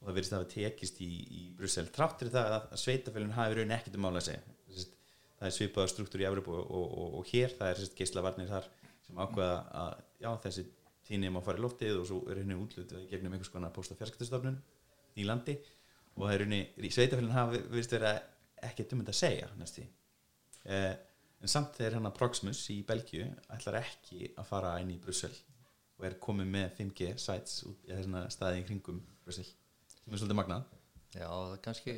og það verðist að hafa tekist í, í Brussel. Tráttir það að sveitafélun hafi raun ekkert um mála að segja. Sérst, það er svipaða struktúr í Evropu og, og, og, hér það er sérst geislavarnir þar sem ákveða að já, þessi tíni má fara í loftið og svo er henni útlutið í gegnum einhvers konar post- og fjarskiptastofnun í landi og það er henni sveitafélun hafi verðist vera ekkert um þetta að segja næstu eh, en samt þegar hann að Proximus í Belgíu ætlar ekki að fara inn í Brussel og er komið með 5G sites út í þessna staði í kringum Brussel. Sem er svolítið magnað. Já, það kannski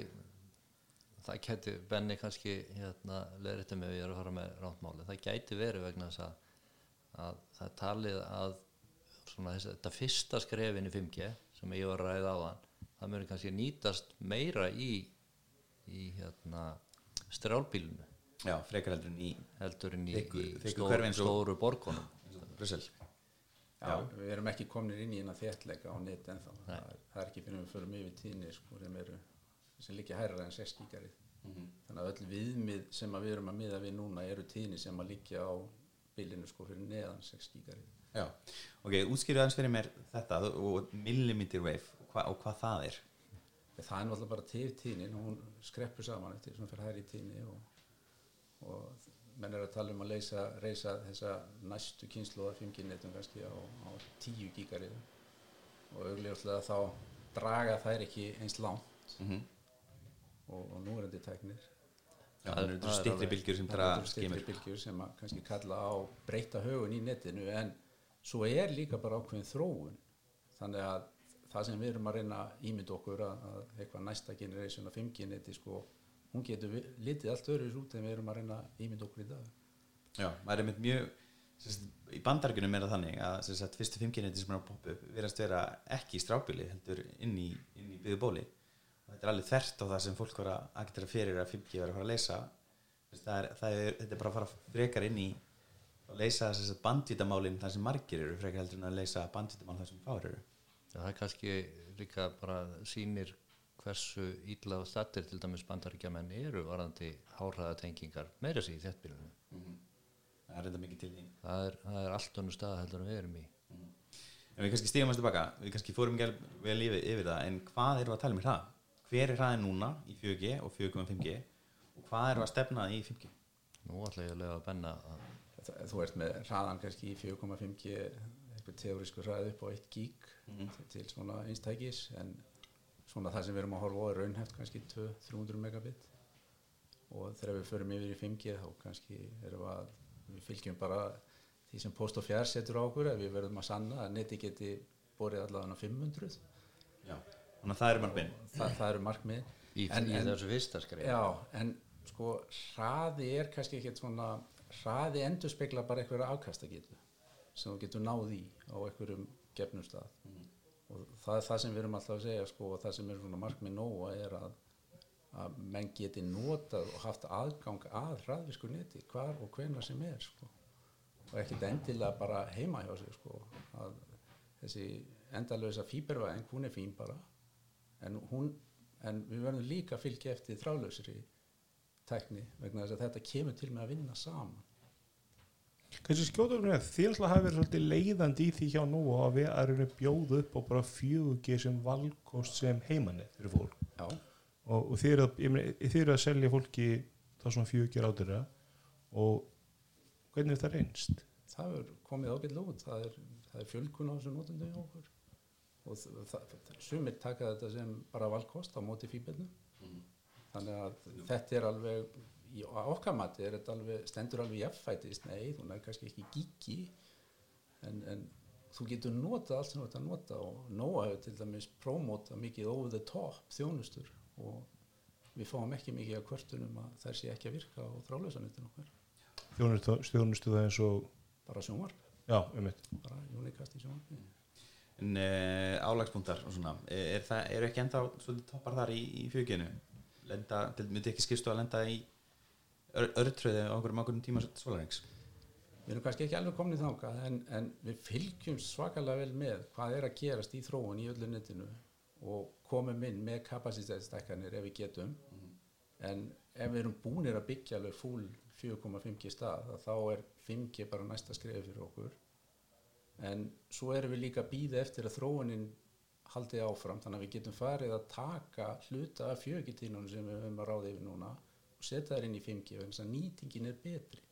það gæti, Benni kannski hérna, leðrætti mig að ég er að fara með rántmáli það gæti verið vegna þess að, að það talið að svona þess, þetta fyrsta skrefin í 5G sem ég var að ræða á þann það mjög kannski nýtast meira í í hérna strjálbílunu já, frekar heldur en í heldur en í, Þykku- í þykku stór, hverfi eins og- stóru borgunum. Brussel. Já, við erum ekki komin inn í eina þéttleika á net ennþá. Það er, það er ekki fyrir við förum yfir tíðni sko, sem eru sem líka hærra en 6 gigarið þannig að öll viðmið sem að við erum að miða við núna eru tíðni sem að líka á bylinu sko fyrir neðan 6 gigarið já, ok, útskýrðu aðeins fyrir mér þetta og millimeter wave og, hva, og hvað það er. Það er náttúrulega bara til tíðnin hún skreppur saman eftir sem fyrir hærri tíðni og, og menn er að tala um að leysa, reysa þessa næstu kynslu 5G netum kannski á, á 10 gigarið og augljóslega þá draga þær ekki eins langt. Mm og, og nú er þetta tæknir. Já, Það er- það eru það er alveg- bylgjur sem það draga eru styttri skimur. bylgjur sem að kannski kalla á breyta högun í netinu en svo er líka bara ákveðin þróun. Þannig að það sem við erum að reyna að ímynda okkur að, að eitthvað næsta generation af 5G neti sko, hún getur vi- litið allt öðru út en við erum að reyna að ímynda okkur í dag. Já, maður er með mjög sérst, í bandargunum er það þannig að sérst, fyrstu 5G-neti sem er að poppa upp verðast vera ekki í strábili heldur inn í, inn í byggðubóli og þetta er alveg þvert á það sem fólk var að agitera fyrir að 5G var að fara að leysa það er, það er, þetta er bara að fara frekar inn í að leysa sérst, bandvítamálin þar sem margir eru frekar heldur en að leysa bandvítamál þar sem fáir eru Já, það er kannski líka bara sýnir hversu ítla og stattir til dæmis bandaríkjamenn eru varandi háhraðatengingar meira sér í þéttbílunum. það er reynda mikið til því Það er, það er allt önnur stað heldur en við erum í. En við kannski stíðum að tilbaka, við kannski fórum vel yfir, yfir það, en hvað eru að tala um í hrað? Hver er hraðin núna í 4G og 4.5G og hvað eru að stefna í 5G? Nú ætla ég að lega að benna að Það- þú ert með hraðan kannski í 4,5G eitthvað teórisku hraði upp á 1 gig til, til svona einstækis en svona það sem við erum að horfa á er raunhæft kannski 200-300 megabit og þegar við förum yfir í 5G þá kannski erum við að við fylgjum bara því sem post og fjær setur á okkur að við verðum að sanna að neti geti borið allavega 500 Já. Þannig að það eru margminn. það, það eru markmið í, En- í en- þessu fyrsta skrif. Já, en sko hraði er kannski ekkert svona hraði endur spekla bara einhverja afkastagetu sem þú getur náð í á einhverjum gefnum stað. Og það er það sem við erum alltaf að segja sko og það sem er svona markmið nóga er að að menn geti notað og haft aðgang að hraðvisku neti hvar og hvenær sem er sko. Og ekkert endilega bara heima hjá sig sko að þessi endalösa fíbervæðing hún er fín bara en, hún, en við verðum líka að fylgja eftir þrálausri tækni vegna þess að þetta kemur til með að vinna saman. Kannski skjóta um það, þið alltaf hafi verið svolítið leiðandi í því hjá nú að við erum bjóðu upp á bara 4G sem valkost sem heimanett fyrir fólk. Já, og, og þið eru að, ég meina, þið eru að selja fólki þá svona 4G rátur og hvernig er það reynst? það er komið ágætlega út það er, það er fjölkun á þessu notendu hjá okkur. Og það, það, sumir taka þetta sem bara valkost á móti fíbelnum þannig að þetta er alveg í á okkar mati er þetta alveg, stendur alveg jafnfætist, nei, þú er kannski ekki gíki en, en þú getur notað allt sem þú ert að nota og Nóa hefur til dæmis prómóta mikið over the top þjónustur og við fáum ekki mikið að kvörtunum að þær sé ekki að virka á þrálausanitin okkar, Þjónustu, þjónustu það eins og bara sjónvarp. Já, um mitt bara unikast í sjónvarpi. En uh, álagspunktar og svona, er, er það, eru ekki enda svolítið toppar þar í, í fjöginu? Lenda, til, myndi ekki skipstu að lenda í ör, örtröði á okkur um okkur tíma svolærings? Við erum kannski ekki alveg í þangað en, en við fylgjum svakalega vel með hvað er að gerast í þróun í öllu netinu og komum inn með kapasitetsstækkanir ef við getum en ef við erum búinir að byggja alveg full 4,5G stað þá er 5G bara næsta skrifi fyrir okkur en svo erum við líka að býða eftir að þróunin haldi áfram þannig að við getum farið að taka hluta af 4G-tínunum sem við höfum að ráða yfir núna og setja þær inn í 5G vegna þess að nýtingin er betri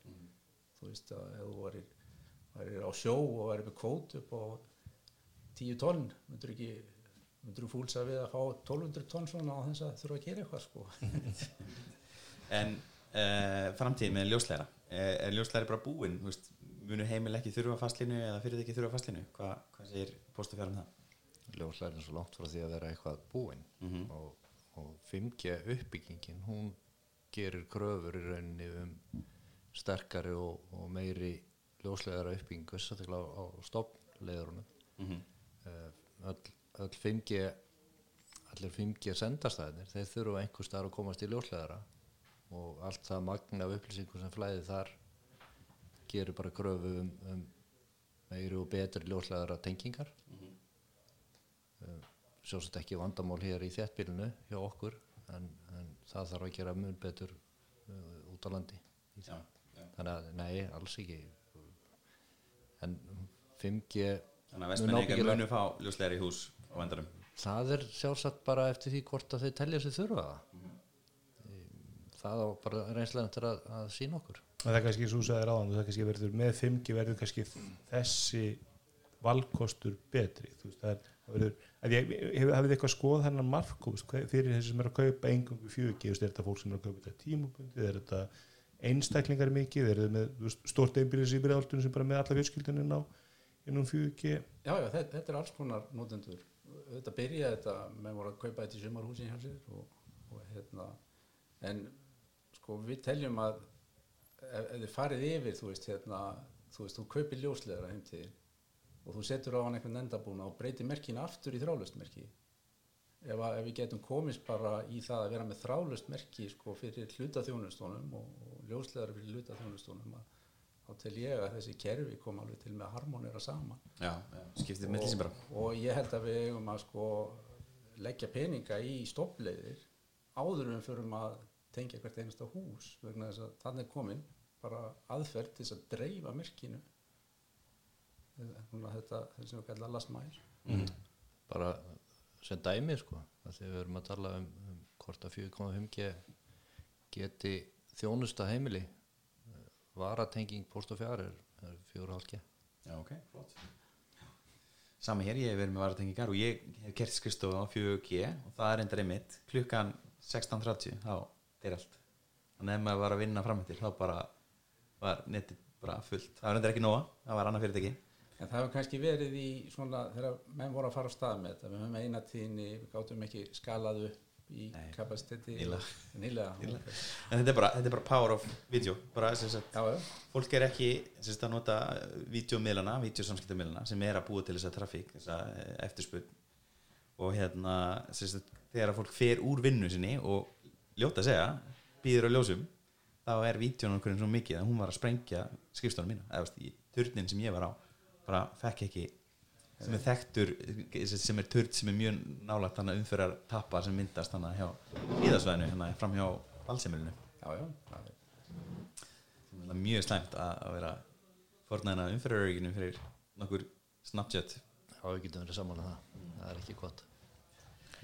þú veist að ef þú varir, varir á sjó og varir með kvót upp á 10 tonn myndur ekki myndur þú fúlsa við að fá 1200 tonn svona á þess að þurfa að gera eitthvað sko En uh, framtíð með ljóslæra er, er ljóslæri bara búinn? munu heimil ekki þurfa fastlínu eða fyrir ekki þurfa fastlínu? Hva, hvað segir postafjár um það? Ljóslærin svo langt frá því að vera eitthvað búinn. Mhm. og, og 5G uppbyggingin hún gerir kröfur í rauninni um sterkari og, og meiri ljóslæðara uppbyggingu sérstaklega á, á stofnleðurunum Mm -hmm. uh, öll, öll 5G allir 5G sendastæðinir þeir þurfa einhver staðar að komast í ljósleðara og allt það magna af upplýsingum sem flæði þar gerir bara kröfu um, um meiri og betri ljósleðara tengingar uh, sjálfsagt ekki vandamál hér í þéttbílinu hjá okkur en, en það þarf að gera mun betur uh, út á landi í Já, já. þannig að nei, alls ekki en 5G Þannig að vestmenningar munu fá ljóslæri í hús á vendarum Það er sjálfsagt bara eftir því hvort að þau telja sig þurfa það. Það á bara reynslega eftir að, að sína okkur. og það er kannski svo sagðir áðan það er kannski verður með 5G verður kannski þessi valkostur betri þú veist það er það verður, ég, hef, hafið eitthvað skoð hennar markúst fyrir þessi sem er að kaupa engangu 4G þú veist, er þetta fólk sem er að kaupa þetta tímubundið er þetta einstaklingar mikið er þetta með stórt einbýlis í byrjaldunum sem bara með alla fjölskyldunin á innum 4G Já, já, þetta, þetta er alls konar notendur. Þetta byrjaði þetta með voru að kaupa þetta í sumarhúsin hjá sér og, og hérna, en sko við teljum að ef, ef þið farið yfir, þú veist, hérna, þú veist, þú kaupir ljósleðara heim til þín og þú setur á hann einhvern endabúna og breytir merkinu aftur í þrálust merki. Ef, að, ef við getum komist bara í það að vera með þrálust merki sko fyrir hlutaþjónustónum og, og ljósleðara fyrir hlutaþjónustónum að þá tel ég að þessi kerfi kom alveg til með að harmonera saman. Já, með þessi bara. Og, ég held að við eigum að sko leggja peninga í stofnleiðir áður en við förum að tengja hvert einasta hús vegna þess að þannig komin bara aðferð til þess að dreifa merkinu. Núna þetta sem við kalla last mile. Bara sem dæmi sko. Það þegar við erum að tala um, um hvort að 4.5G geti þjónusta heimili. Varatenging post og fjár er, er 4.5G. Já, ok, flott. Sami hér, ég hef verið með varatengingar og ég hef kert skristofu á 4G og það er enda reymitt klukkan 16.30 þá er allt. Þannig að maður var að vinna framöndir þá bara var netið bara fullt. Það var enda ekki nóga, það var annað fyrirtæki En það hefur kannski verið í svona þegar menn voru að fara á stað með þetta við höfum eina tíðinni, við gátum ekki skalað upp í kapasiteti nýlega. Nýlega, Nýlega. ok. en þetta er bara, þetta er bara power of video bara sem sagt, Já, fólk er ekki að nota videomiðlana, videosamskiptamiðlana sem er að búa til þessa trafík þessa eh, eftirspurn og hérna sagt, þegar að fólk fer úr vinnu sinni og ljóta að segja býður á ljósum þá er videón okkur svo mikið að hún var að sprengja skrifstónum mína eða turnin sem ég var á bara fekk ekki sem er þekktur sem er turd sem er mjög nálagt þannig að umfyrir tappa sem myndast þannig hjá íðasvæðinu hérna fram hjá valsemilinu já, já, það er það er mjög slæmt að, að vera fornæðina umfyrirörygginu fyrir nokkur Snapchat Já, við getum verið saman að það Það er ekki gott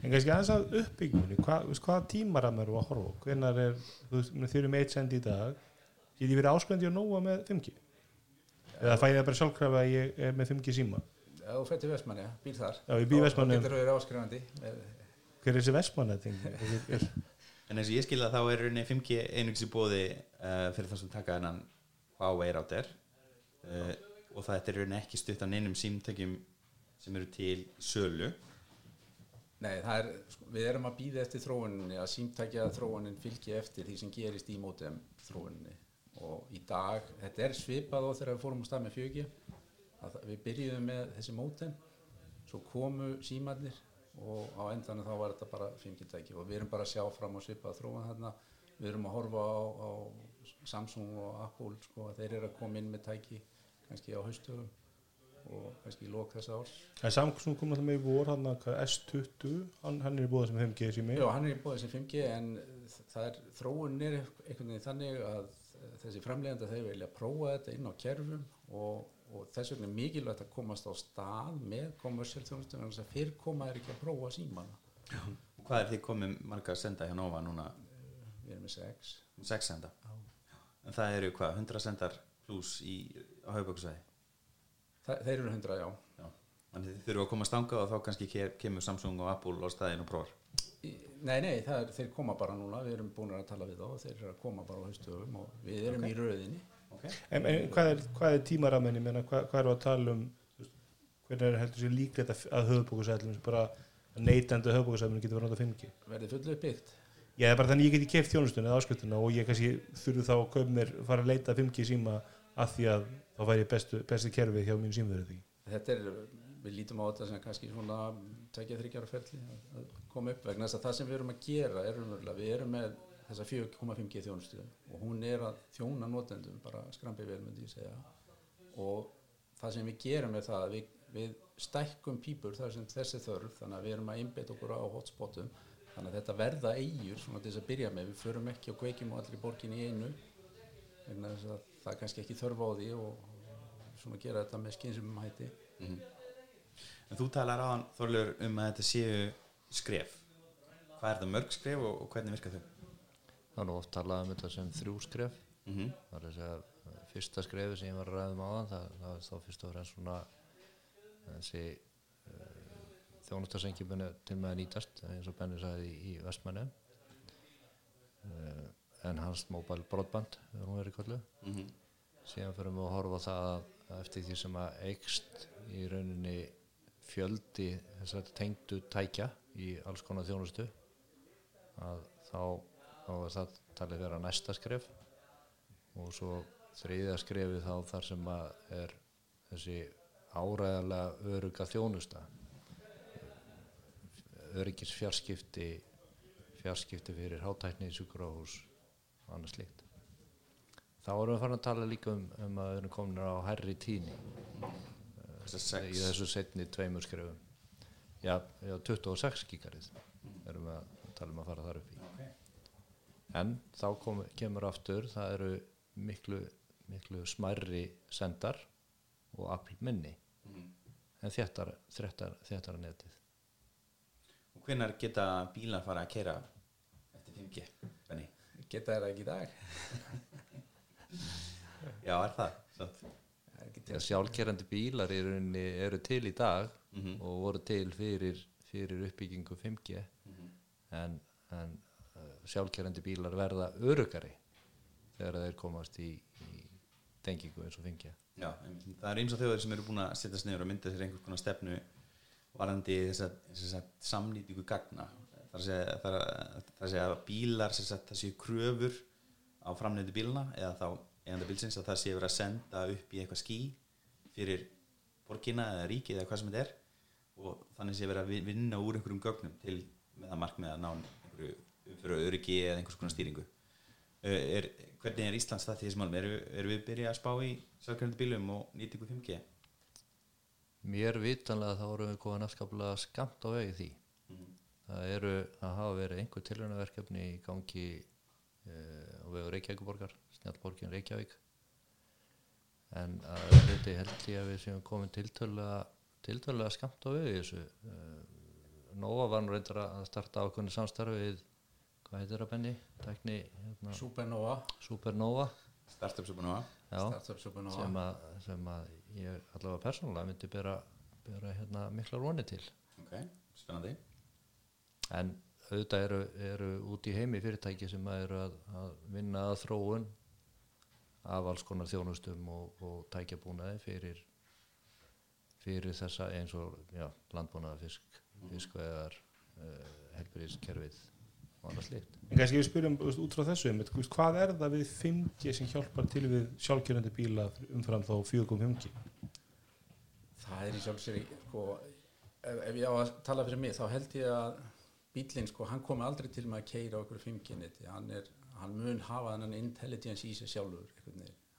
En kannski aðeins að uppbyggjumni, hvað, veist, hvaða tímaram eru að horfa? á? Hvenær er, þú veist, þið eru með eitt send í dag, get ég verið áskrifandi og nóga með 5G? Eða fæ ég það bara sjálfkrafa að ég er með 5G síma? ef þú fættir Vestmanni, býr þar Já, ég bý í Þá- Vestmannaeyjum. þá getur þú verið áskrifandi Hver er þessi vestmanna ting? en eins og ég skilða þá er rauninni 5G einungs í bóði uh, fyrir það sem taka hennan Huawei router uh, og það er rauninni ekki stutt af neinum símtækjum sem eru til sölu Nei, það er, sko, við erum að býða eftir þróuninni að símtækja þróunin fylgi eftir því sem gerist í mótem þróuninni og í dag, þetta er svipað á þegar við fórum á stað með það- við byrjuðum með þessi mótem svo komu símarnir og á endanum þá var þetta bara 5G-tæki og við erum bara að sjá fram á svipað þróun þarna, við erum að horfa á, á Samsung og Apple sko, þeir eru að koma inn með tæki kannski á haustöfum og kannski í lók þessa árs. Er Samsung kom alltaf með í vor, hann að S20, hann, hann er í búða sem 5G sími. Já, hann er í bóðið sem 5G en það er, þróun er einhvern veginn þannig að þessi framlegenda þeir vilja prófa þetta inn á kerfum og, og þess vegna er mikilvægt að komast á stað með kommersial þjónustum en þess að fyrr koma er ekki að prófa símana og hvað er því komið marga að senda hjá Nova núna? Við erum með sex. 6 senda? En það eru hvað 100 sendar pluss í, Þa, þeir eru 100, já. Já. Þannig þið þurfum að koma að stanga og þá kannski ke- kemur Samsung og Apple á staðinn og prófar. Nei, nei, það er, þeir koma bara núna við erum búin að tala við þá og þeir eru að koma bara á haustöfum og við erum í röðinni Okay. En, en hvað er, hvað er tímaramenni, menna, hvað, hvað er að tala um, hvernig er heldur sér líklegt að, að höfubókusætlum, bara að neytandi höfubókusætlum getur verið að nota 5G? verði fullu uppbyggt Já, það er bara þannig ég geti keft þjónustunni eða áskutuna og ég kannski þurfu þá að kaupa mér, fara að leita 5G síma að því að þá væri bestu, bestu kerfið hjá mín símverðu því. þetta er, við lítum á þetta sem kannski svona tekja þryggjara ferli að, koma upp vegna þess að það sem við erum að gera er umverulega, við erum með þessa 4,5G þjónustu og hún er að þjóna notendum, bara skrambi vel myndi ég segja. Og það sem við gerum er það að við, við stækkum pípur þar sem þessi þörf þannig að við erum að einbeta okkur á hotspotum þannig að þetta verða eigur svona til þess að byrja með, við förum ekki og kveikjum á allri borgin í einu vegna þess að það er kannski ekki þörf á því og svona gera þetta með skynsum hætti En þú talar aðan Þorlur um að þetta séu skref. Hvað er það mörg skref og, og hvernig virka þau? Það er nú oft talað um þetta sem þrjú skref Mm -hmm. Það er þess að fyrsta skrefi sem ég var að ræða um áðan það, það er þá fyrst og fremst svona þessi uh, þjónustarsengi til með að nýtast eins og Benni sagði í, í Vestmanni uh, en hans mobile broadband er hún verið kallu Mm -hmm. síðan fyrir við að horfa það að, að eftir því sem að eikst í rauninni fjöldi þess að tengdu tækja í alls konar þjónustu að þá, þá er það talið vera næsta skref. Og svo þriðja skrefi þá þar sem að er þessi áræðalega öruga þjónusta. Öryggis fjarskipti fjarskipti fyrir hátækni í sjúkrahús og annað slíkt. Þá erum við farin að tala líka um, um að við erum komin á hærri tíni í þessu setni tveimur skrefum já, já 26 gigarið erum við að tala um að fara þar upp í en þá kom, kemur aftur það eru miklu, miklu smærri sendar og afl minni en þéttar, þéttar, þéttar netið Og hvenær geta bílar fara að kera eftir 5G? Benni? geta þeirra ekki í dag Já, er það? Satt. Til. sjálfkerrandi bílar rauninni eru til í dag Mhm. og voru til fyrir, fyrir uppbyggingu 5G en, en uh, sjálfkerrandi bílar verða örugari þegar þeir komast í, í tengingu eins og 5G Já, það er eins og þjóðir sem eru búin að setjast niður og mynda sér einhvers konar stefnu varandi þess að, þess að samnýtingu gagna þar þar að, að bílar þess að það séu kröfur á framnefndi bíluna eða þá eiganda bílsins að það séu verið að senda upp í eitthvað skí fyrir borgina eða ríkið eða hvað sem þetta er. Og þannig séu verið að vi- vinna úr einhverjum gögnum til með það markmið að ná einhverju umfyrir öryggi eða einhvers konar stýringu. Uh, er, hvernig er Íslands það því þessum málum? Erum er við byrjað að spá í sjálfkjörnandi bílum og nýtingu 5G? mér vitanlega þá erum við komin afskaplega skamt á vegi því. Það eru, það hafa verið einhver tilhörnaverkefni í gangi uh, á vegu Reykjavíkuborgar Snjallborgin Reykjavík en að þetta held ég að við séum komin tiltölulega tiltölulega skamt á vegi þessu. Uh, Nóa var nú reyndar að starta ákveðinu samstarfi við hvað heitir það Benni? Tækni hérna, Supernova. Supernova. Startup að já, Startup Supernova. Sem, að, sem að ég allavega persónulega myndi bera, bera hérna, miklar voni til. Ok, spennandi. En auðvitað eru, eru út í heimi fyrirtæki sem að eru að, að vinna að þróun af alls konar þjónustum og, og tækjabúnaði fyrir fyrir þessa eins og já, landbúnaða fisk, fiskvegar uh, helbriðskerfið og annað slíkt En kannski við spyrjum út frá þessu einmitt, hvað er það við 5G sem hjálpar til við sjálfkjörandi bíla umfram þá 4.5G? það er í sjálfsér sko, ef, ef ég á að tala fyrir mig þá held ég að bílinn sko, hann komi aldrei til með að keira okkur 5G-neti hann, er, hann mun hafa þennan intelligence í sig sjálfur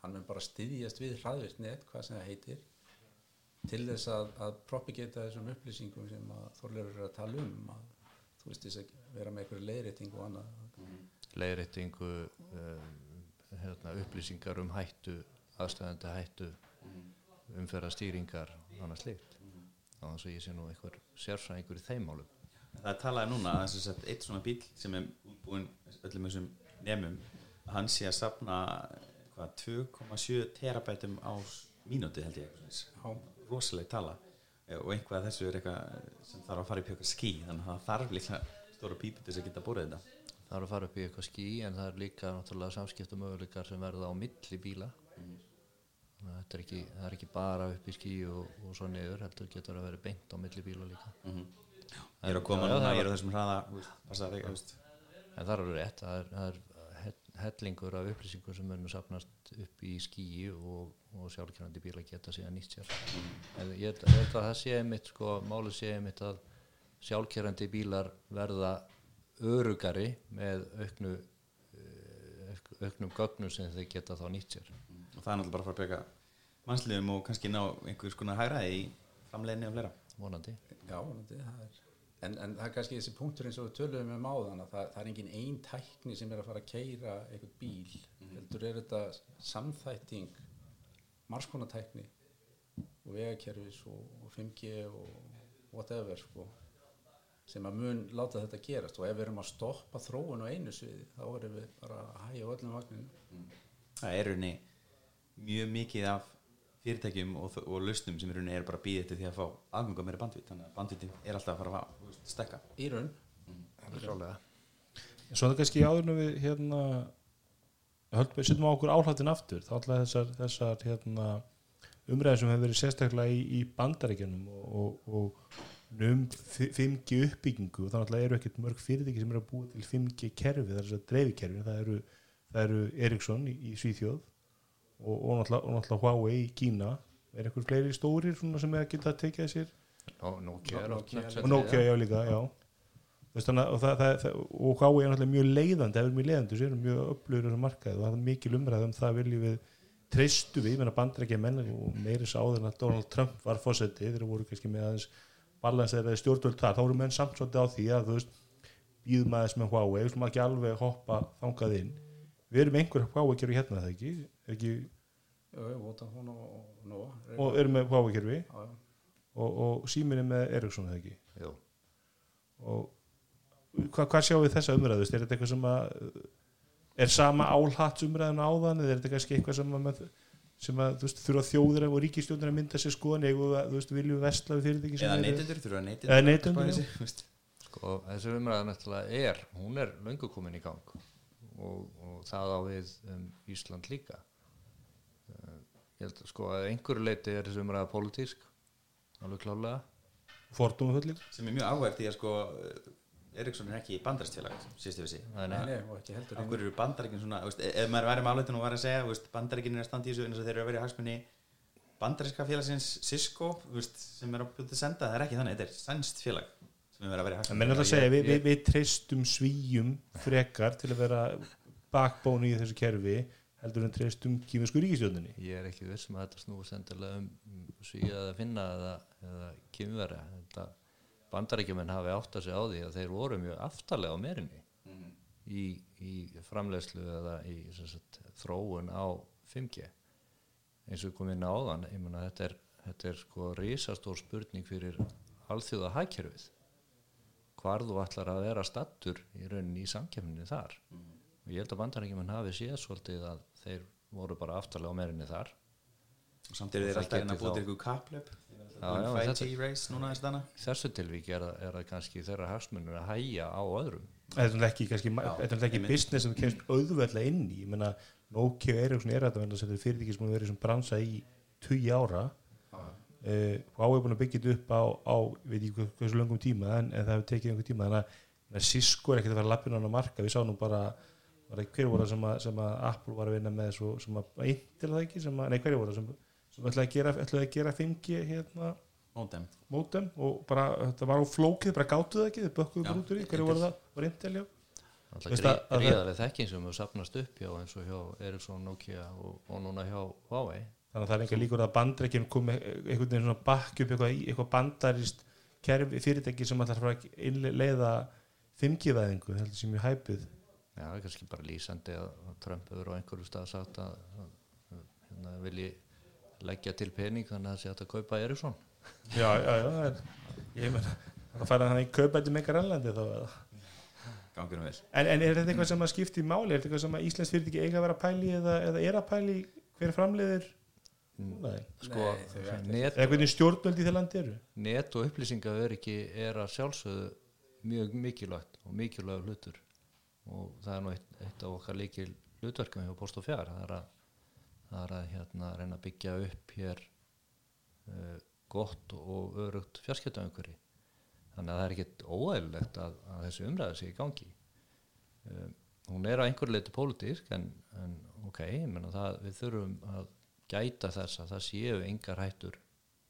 hann mun bara styðjast við hraðvirt net, hvað sem það heitir til þess að, að propagata þessum upplýsingum sem að Þorleifur er að tala um að, þú veist þess að vera með einhverju leiðrétting og annað. Leiðréttingu um, hérna, upplýsingar um hættu aðstæðandi hættu umferða stýringar og annað slíkt. Þá þannig að ég sé nú einhver sérfræðingur í þeim málum. Það er talaði núna að eitt svona bíl sem er útbúin öllum þessum nefnum hann sé að hvað, 2,7 terabætum á mínúti held ég Já. rosaleg tala. Eh, og einhvað þessu er eitthvað sem þarf að fara upp í eitthvað skí þannig að það þarf líka stóra pípu til þess að geta búrið þetta. Það er að fara upp í eitthvað skí en það er líka náttúrulega samskipta möguleikar sem verða á milli bíla. Þannig að þetta er ekki, það er ekki bara upp í skí og, og svo niður heldur getur að vera beint á milli bíla líka. Ég er að koma núna, það ég er á þessum hraða það er rétt það er, það er hellingur af upplýsingum sem munum sapnast upp í skíi og, og sjálfkjörandi bíla geta síðan nýtt sér. En ég held- að það sé einmitt sko, málið sé einmitt að sjálfkjörandi bílar verða örugari með auknu eh, auk- auknum gögnum sem þeir geta þá nýtt sér. Og það er náttúrulega bara að fara að breyka mannsliðum og kannski ná einhvers konar hægraði í framleiðinni og fleira. Vonandi. Já, vonandi, það er en, en það er kannski þessi punktur eins og við töluðum um áðan að það, það er engin ein tækni sem er að fara að keira einhvern bíl. Heldur er þetta samþætting margskonatækni og vegakerfis og, og 5G og whatever sko, sem að mun láta þetta gerast. Og ef við erum að stoppa þróun á einu sviði þá erum við bara að hægja öllum vagninu það er raunni mjög mikið af fyrirtækjum og, og lausnum sem í rauninni er bara býða eftir því að fá aðganga meira bandvít þannig að bandvítin er alltaf að fara að stekka í raun. En svo það kannski áður en við hérna höldum við setjum á okkur áhlattin aftur. Þá alltaf þessar, þessar hérna, umræðin sem hefur verið sérstaklega í, í bandaríkjunum og, og, og um 5G uppbyggingu. Og þannig að eru ekkert mörg fyrirtæki sem eru að búa til 5G kerfi, það er þess að dreifikerfi. Það eru, það eru Ericsson í, í Svíþjóð og, og, náttúrulega, og náttúrulega Huawei í Kína. Er eitthvað fleiri stórir svona sem er að geta að tekja sér? Nó, Nokia og Nokia já líka, já. Þannig, og, það, það, það, og Huawei er náttúrulega mjög leiðandi ef við erum mjög leiðandi, þessu erum mjög markaði. Og það er mikil umræð um það viljum við treystu við, ég menna bandrækja menn og meiri sá áður en að Donald Trump var fósetti, þeir voru kannski með aðeins balanseraði stjórnvöld þar, þá voru menn samt svolítið á því að þú veist býðum aðeins með Huawei, við slum ekki alveg hoppa þangað inn, við erum einhver Huawei kerfi hérna er það ekki, Er ekki Vodafone og, Nova og erum með Huawei kerfi Já, já. og, og síminn er með Ericsson er það ekki Jú. og hvað, hvað sjáum við þessa umræðu er þetta eitthvað sem að er sama álhats umræðan áðan eða er þetta kannski eitthvað sem að, með, sem að þú veist, þurfa þjóður og ríkistjóðir að mynda sér skoðan eða þú veist, viljum við vesla við fyrirtæki sem eða eru- neytendur þurfa neytendur Eða að neytendur, já. Sko, þessi umræða náttúrulega er, hún er löngu komin í gang og, og það á við um Ísland líka. Ég held sko að einhverju leiti er þessi umræða pólitísk, alveg klálega. fordóma fullir sem er mjög áhverð því að sko Eriksson er ekki bandarstfélag síðustu við Af hverju eru bandaríkin svona, veist, ef maður væri með áleitin og var að segja, veist, bandaríkin er að standa í þessu eins og þeir eru að vera í hagsmunni bandaríska félagsins Cisco veist, sem er að bjóta að senda, það er ekki þannig, þetta er sænst félag sem er að vera í hagsmunni segja, við, við, við treystum svíjum frekar til að vera bakbónu í þessu kerfi heldur en treyst um kýminsku ríkisjóninni ég er ekki vissum að þetta snúi sendilega um um svíja að finna eða, eða kymveri þetta bandaríkjumenn hafi átt að segja á því að þeir voru mjög aftarlega á merinni í, í framleiðslu eða í sem sagt, þróun á 5G eins og komum inn á áðan ég meina þetta er, þetta er sko risastór spurning fyrir alþjóða hagkerfið hvar þú ætlar að vera stattur í rauninni í samkefninni þar. Og ég held að bandaríkjumenn hafi séð svolítið að þeir voru bara aftarlega á merinni þar. Og samt eru þeir alltaf inn geti að til ykkur kaplöp Já, já, þetta- 5G race núna þess dana Í þessu tilvíki er, er það kannski þeirra hagsmunur að hæja á öðrum. Þetta er ekki, kannski, Já, þetta er ekki business sem kemst auðveldlega inn í. Ég meina Nokia og Ericsson er þetta þetta er fyrirtæki sem hefur verið bransa í 20 ára. Uh, og á er búin að byggja þetta upp á, á veit ekki hvað- hversu löngum tíma en, en það hefur tekið einhver tíma. Þannig að- að Cisco er ekkert að fara lappin á hann að marka við sáum bara hver voru það sem, að- sem að Apple var að vinna með svo, sem að Intel það ekki sem að, nei hverju voru það sem, sem ætlaði að gera, ætlaði að gera 5G hérna? Mótem mótem og bara þetta var á flókið, bara gátu það ekki þau bökkuðu út úr því, hverju Intel. voru það? Var Intel, já? Það- gríðarlega þekking sem hefur sapnast upp hjá eins og hjá Ericsson, Nokia og, og núna hjá Huawei. Þannig að það er einhver líkur að bandreikin komi einhvern veginn svona bakk upp eitthvað, í- eitthvað bandarist kerfi fyrirtæki sem ætlar að innleiða 5G-væðingu, heldur sem mjög hæpið Já, er kannski bara lýsandi að, að Trump hefur á einhverju stað sagt að, að, að hérna, vilji leggja til pening þannig að það sé að kaupa Ericsson já, já, já, það er ég meina, það fara þannig í kaupætti með Grænlandi þá eða gangurum vel En, en er þetta eitthvað sem að skipti máli? Er þetta eitthvað sem að Íslands fyrirtæki eiga að vera að pæli eða, eða er að pæli hver framleiðir? Nei. sko, Nei, ætla net, Eða hvernig stjórnvöld í þeir landi eru? net og upplýsingaöryggi er að sjálfsögðu mjög mikilvægt og mikilvæg hlutur og það er nú eitt, eitt af okkar líkil hlutverkum hjá Post og Fjár það er að, það er að hérna, reyna að byggja upp hér uh, gott og örugt fjarskiptaumhverfi. Þannig að það er ekkit óæðilegt að, að þessi umræða sé í gangi. Uh, hún er að einhverju leiti pólitísk en, en ok, það, við þurfum að gæta þess að það séu engar hættur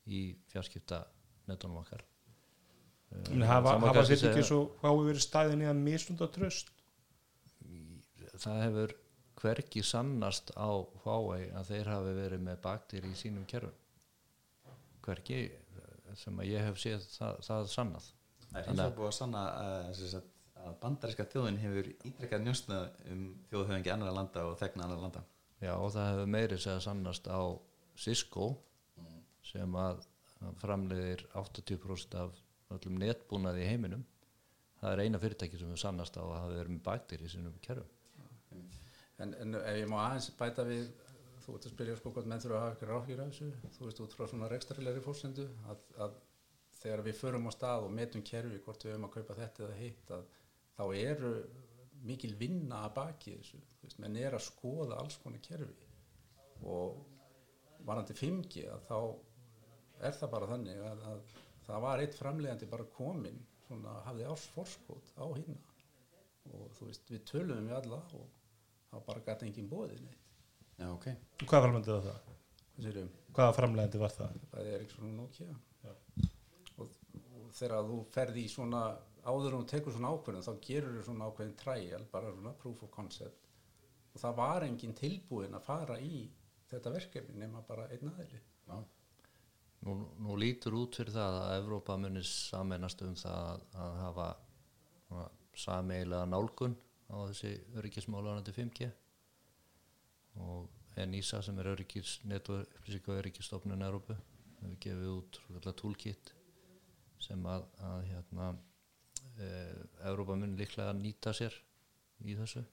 í fjarskipta netunum okkar. Meina, Hafa, hafa fyrirtæki segja- svo hvað hefur verið staðinni að misnunda tröst? Það hefur hvergi sannast á Huawei að þeir hafi verið með baktir í sínum kerfum. Hvergi eh, sem að ég hef séð það, það sannað. Það er Þannig vegar búið að sanna sem sagt, að bandaríska þjóðin hefur ítrekkað njósna um þjóðhöfingi annara landa og þegna annara landa. Já, og það hefur meiri segja sannast á Cisco sem að að framleiðir 80% af öllum netbúnaði í heiminum. Það er eina fyrirtæki sem hefur sannast á að hafa verið með baktir í sínum kerfum En, en ef ég má aðeins bæta við þú ert að spyrja sko hvort menn þurfa að hafa ykkur áhyggjur af þessu? Þú veist út frá svona rekstarilegri fórsendu að, að þegar við förum á stað og metum kerfi hvort við höfum að kaupa þetta eða hitt að þá eru mikil vinna að baki þessu. Veist, menn er að skoða alls konar kerfi. Og varandi 5G að þá er það bara þannig að, að það var eitt framlegandi bara komin svona hafði árs forskot á hinna. Og þú veist við töluðum við alla og það bara gæti engin bóðið neitt. Já, ok. Hvaða framleiðandi var það? hvað sérum, Hvaða framleiðandi var það? það er ekki svona Nokia. Og, og þegar þú ferði í svona áður og tekur svona ákveðin þá gerur þú svona ákveðin trial bara svona proof of concept. Og það var engin tilbúin að fara í þetta verkefni nema bara einn aðili. Já, Nú, nú lítur út fyrir það að Evrópa munir sameinast um það að, að hafa sameigilega nálgun á þessi öryggismálarandi 5G og NISA sem er öryggis, netu upplýsing og öryggisstofnun Evrópu hefur gefið út svokallega toolkit sem að, að hérna, e, Evrópa mun líklega nýta sér í þessu.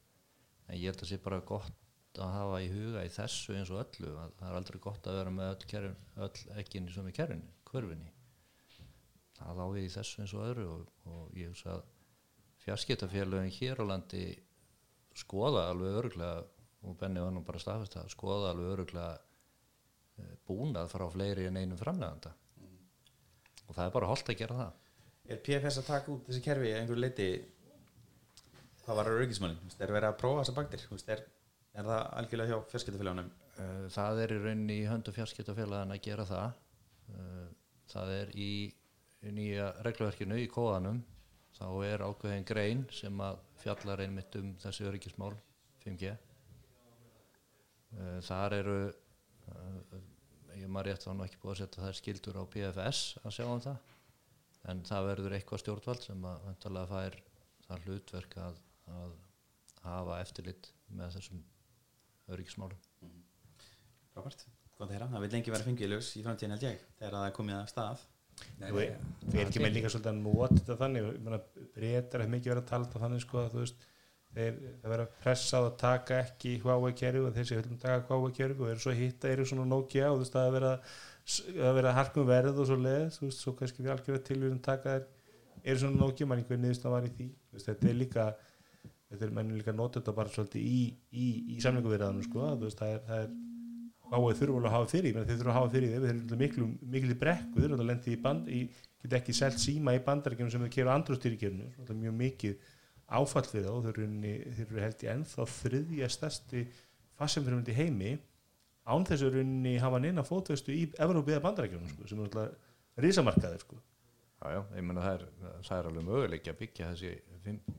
En ég held að sé bara gott að hafa í huga í þessu eins og öllu að það er aldrei gott að vera með öll, kerfin, öll ekkinni sem er kerfinni, hverfinni það á við í þessu eins og öðru og, og ég hugsa að fjarskiptafélögin hér á landi skoða alveg öruglega og Benni var nú bara staðfest að skoða alveg öruglega eh, búnað frá fleiri en einum framleganda og það er bara holdt að gera það Er PFS að taka út þessi kerfi að einhverju leiti hvað var öryggismannin? Er verið að prófa þessa baktir? Er, er það algjörlega hjá fjarskiptafélagunum? Eh, Það er í rauninni í höndu fjarskiptafélagin að gera það. Eh, Það er í nýja regluverkinu í kóðanum. Þá er ákveðin grein sem að fjallar einmitt um þessi öryggismál 5G. uh, þar eru uh, ég maður rétt þá nú ekki búið að setja þær skildur á PFS að sjá um það en það verður eitthvað stjórnvald sem að vantarlega fær það hlutverk að, að hafa eftirlit með þessum öryggismálum Robert, hvað það heyra? Það vil lengi vera ljós í framtíðin held ég þegar það er komið að stað Nei, Þú erum ekki með líka svolítið að nota þetta þannig. Ég meina, breytar hefur mikið verið að tala þetta þannig sko að þú veist þeir verið að pressa á að taka ekki Huawei kerfi og þeir sem viljum taka Huawei kerfi og eru svo hitta eru svona Nokia og þú veist að verið að vera harkum verð og svo leið þú veist, svo kannski við algjörða tilvíðum taka þær. Eru svona Nokia, mann einhver niðurst að var í því? Veist, þetta er líka þetta er mennum líka að nota þetta bara svolítið í, í, í samlingu viðraðanum sko, þú veist, það er, það er Þurfa alveg að hafa fyrir, þeir þurfa að hafa fyrir þeir eru miklu, miklu brekku, þeir eru að lendi í band geta ekki selt síma í bandarækjum sem þeir kera andrústýrikjörnu mjög mikið áfall fyrir þá. Þeir eru, þeir eru held í ennþá þriðja stærsti fassemfyrirmynd í heimi. Án þess að runni hafa neina fótvestu í Evrópi eða bandarækjum sko, sem er alltaf risamarkaðir sko. Já, já, ég meina það það er alveg möguleik að byggja þessi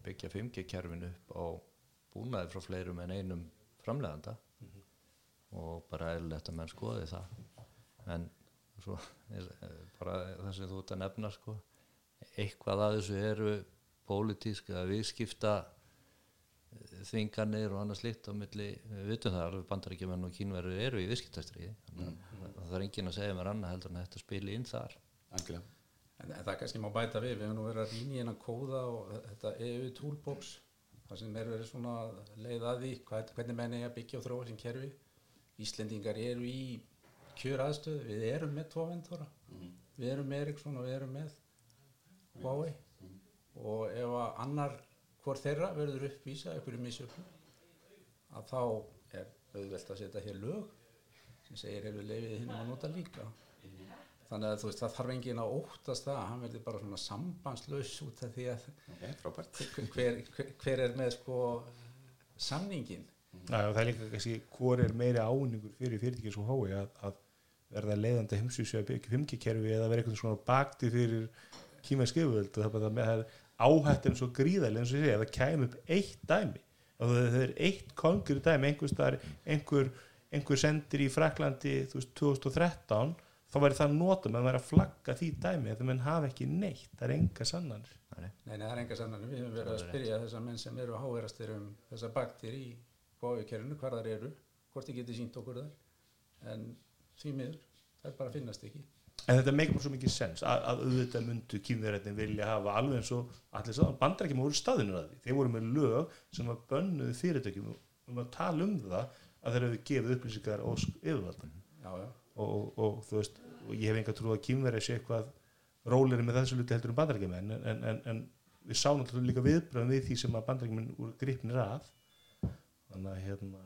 byggja 5G kerfin upp á búnaði frá fleirum en einum framleganda og bara eðlilegt að menn skoði það. En svo bara það sem þú ert að nefna sko eitthvað að þessu eru pólitísk eða viðskipta eh, þvinganir og annað slíkt á milli, við vitum það alveg bandaríkjumenn og kínverður eru í viðskiptastriði að það er enginn að segja mér annað heldur en að þetta spili inn þar. En, en það kannski má bæta við, við hefum nú verið að rýna í hennan kóða og þetta EU toolbox, það sem er verið svona leið að því, hvernig menn er að byggja og þróa sín kerfi. Íslendingar eru í kjör aðstöðu, við erum með tvo vendora, við erum með Ericsson og við erum með Huawei. Og ef að annar hvort þeirra verður uppvísa, einhverju misjöfnu, að þá er auðvelt að setja hér lög sem segir hefur leifið hinn að nota líka. Þannig að þú veist það þarf enginn að óttast það hann verður bara svona sambandslaus út af því að Ok, frábært. hver, hver, hver er með sko samningin Já, og það er líka kannski hvor er meiri áningur fyrir fyrirtæki svo hái að, að verða leiðandi heimsvísu að byggja 5G-kerfi eða vera eitthvað svona bakti fyrir kýmæsk yfirvöld og það er bara með það er áhættin svo gríðarlega eins og ég segja, ef það kæm upp eitt dæmi og það er eitt kongur dæmi einhver, staðar, einhver, einhver sendir í Fraklandi þú veist, 2013 þá væri það notum að vera að flagga því dæmi að það menn hafa ekki neitt, það er enga sannanir. Nei, nei, það er enga sannan við höfum verið að spyrja þessar menn sem eru háverastir um þessar baktir í bóikerfinu, hvar þar eru hvort þið getið sínt okkur þar en því miður, er bara finnast ekki En þetta meikar bara svo mikið sens að, að auðvitað myndu kýmverðin vilja hafa alveg eins og allir sáðan bandar ekki voru staðinu að því. Þeir voru með lög sem var bönnuð fyrirtækjum um að tala um það að þeir hefðu gefið upplýsingar og yfirvalda. já, já, Og, og, og þú veist, og ég hef enga trú að kýmverði sé eitthvað róleri með þessu luti heldur um bandarækjumenn en, en, en, en við sáum náttúrulega líka viðbröðum við því sem að bandarækjumenn voru gripnir af. Þannig að hérna,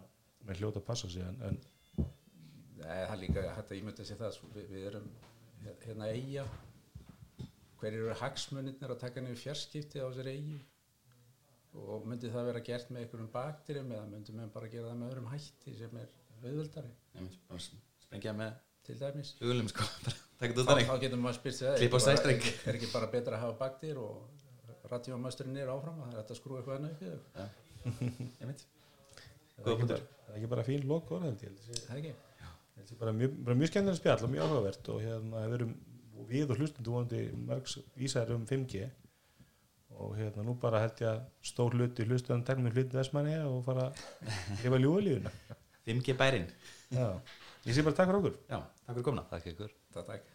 með hljóta að passa sig en, en Nei, það er líka hægt að ímynda sér það svo við, við erum hér- hérna eiga hver eru hagsmunirnir að taka niður fjarskipti á þessari eigi og myndi það vera gert með einhverjum bakterjum eða myndi við bara gera það með öðrum hætti sem er auðvöldari Einmitt, bara Sprengja með til dæmis. hugulum sko bara þetta þá, þá getur maður spyrst það Klippa á sæstreng. er ekki bara betra að hafa bakter og radíómasturinn er áfram að það er að skrúa eitthvað annað upp í þau Einmitt það er ekki bara, fín lok orð held ég. það er ekki. Bara mjög, bara mjög skemmtilega spjall og mjög áhugavert og hérna við erum við og hlustundu vonandi margs vísar um 5G og hérna nú bara held ég að stór hluti hlustundan teknum með hluti Vestmanni og fara að lifa ljúalífuna 5G bærin Já, ég sé bara takk fyrir okkur. Já, takk fyrir komna Takk ykkur. Það takk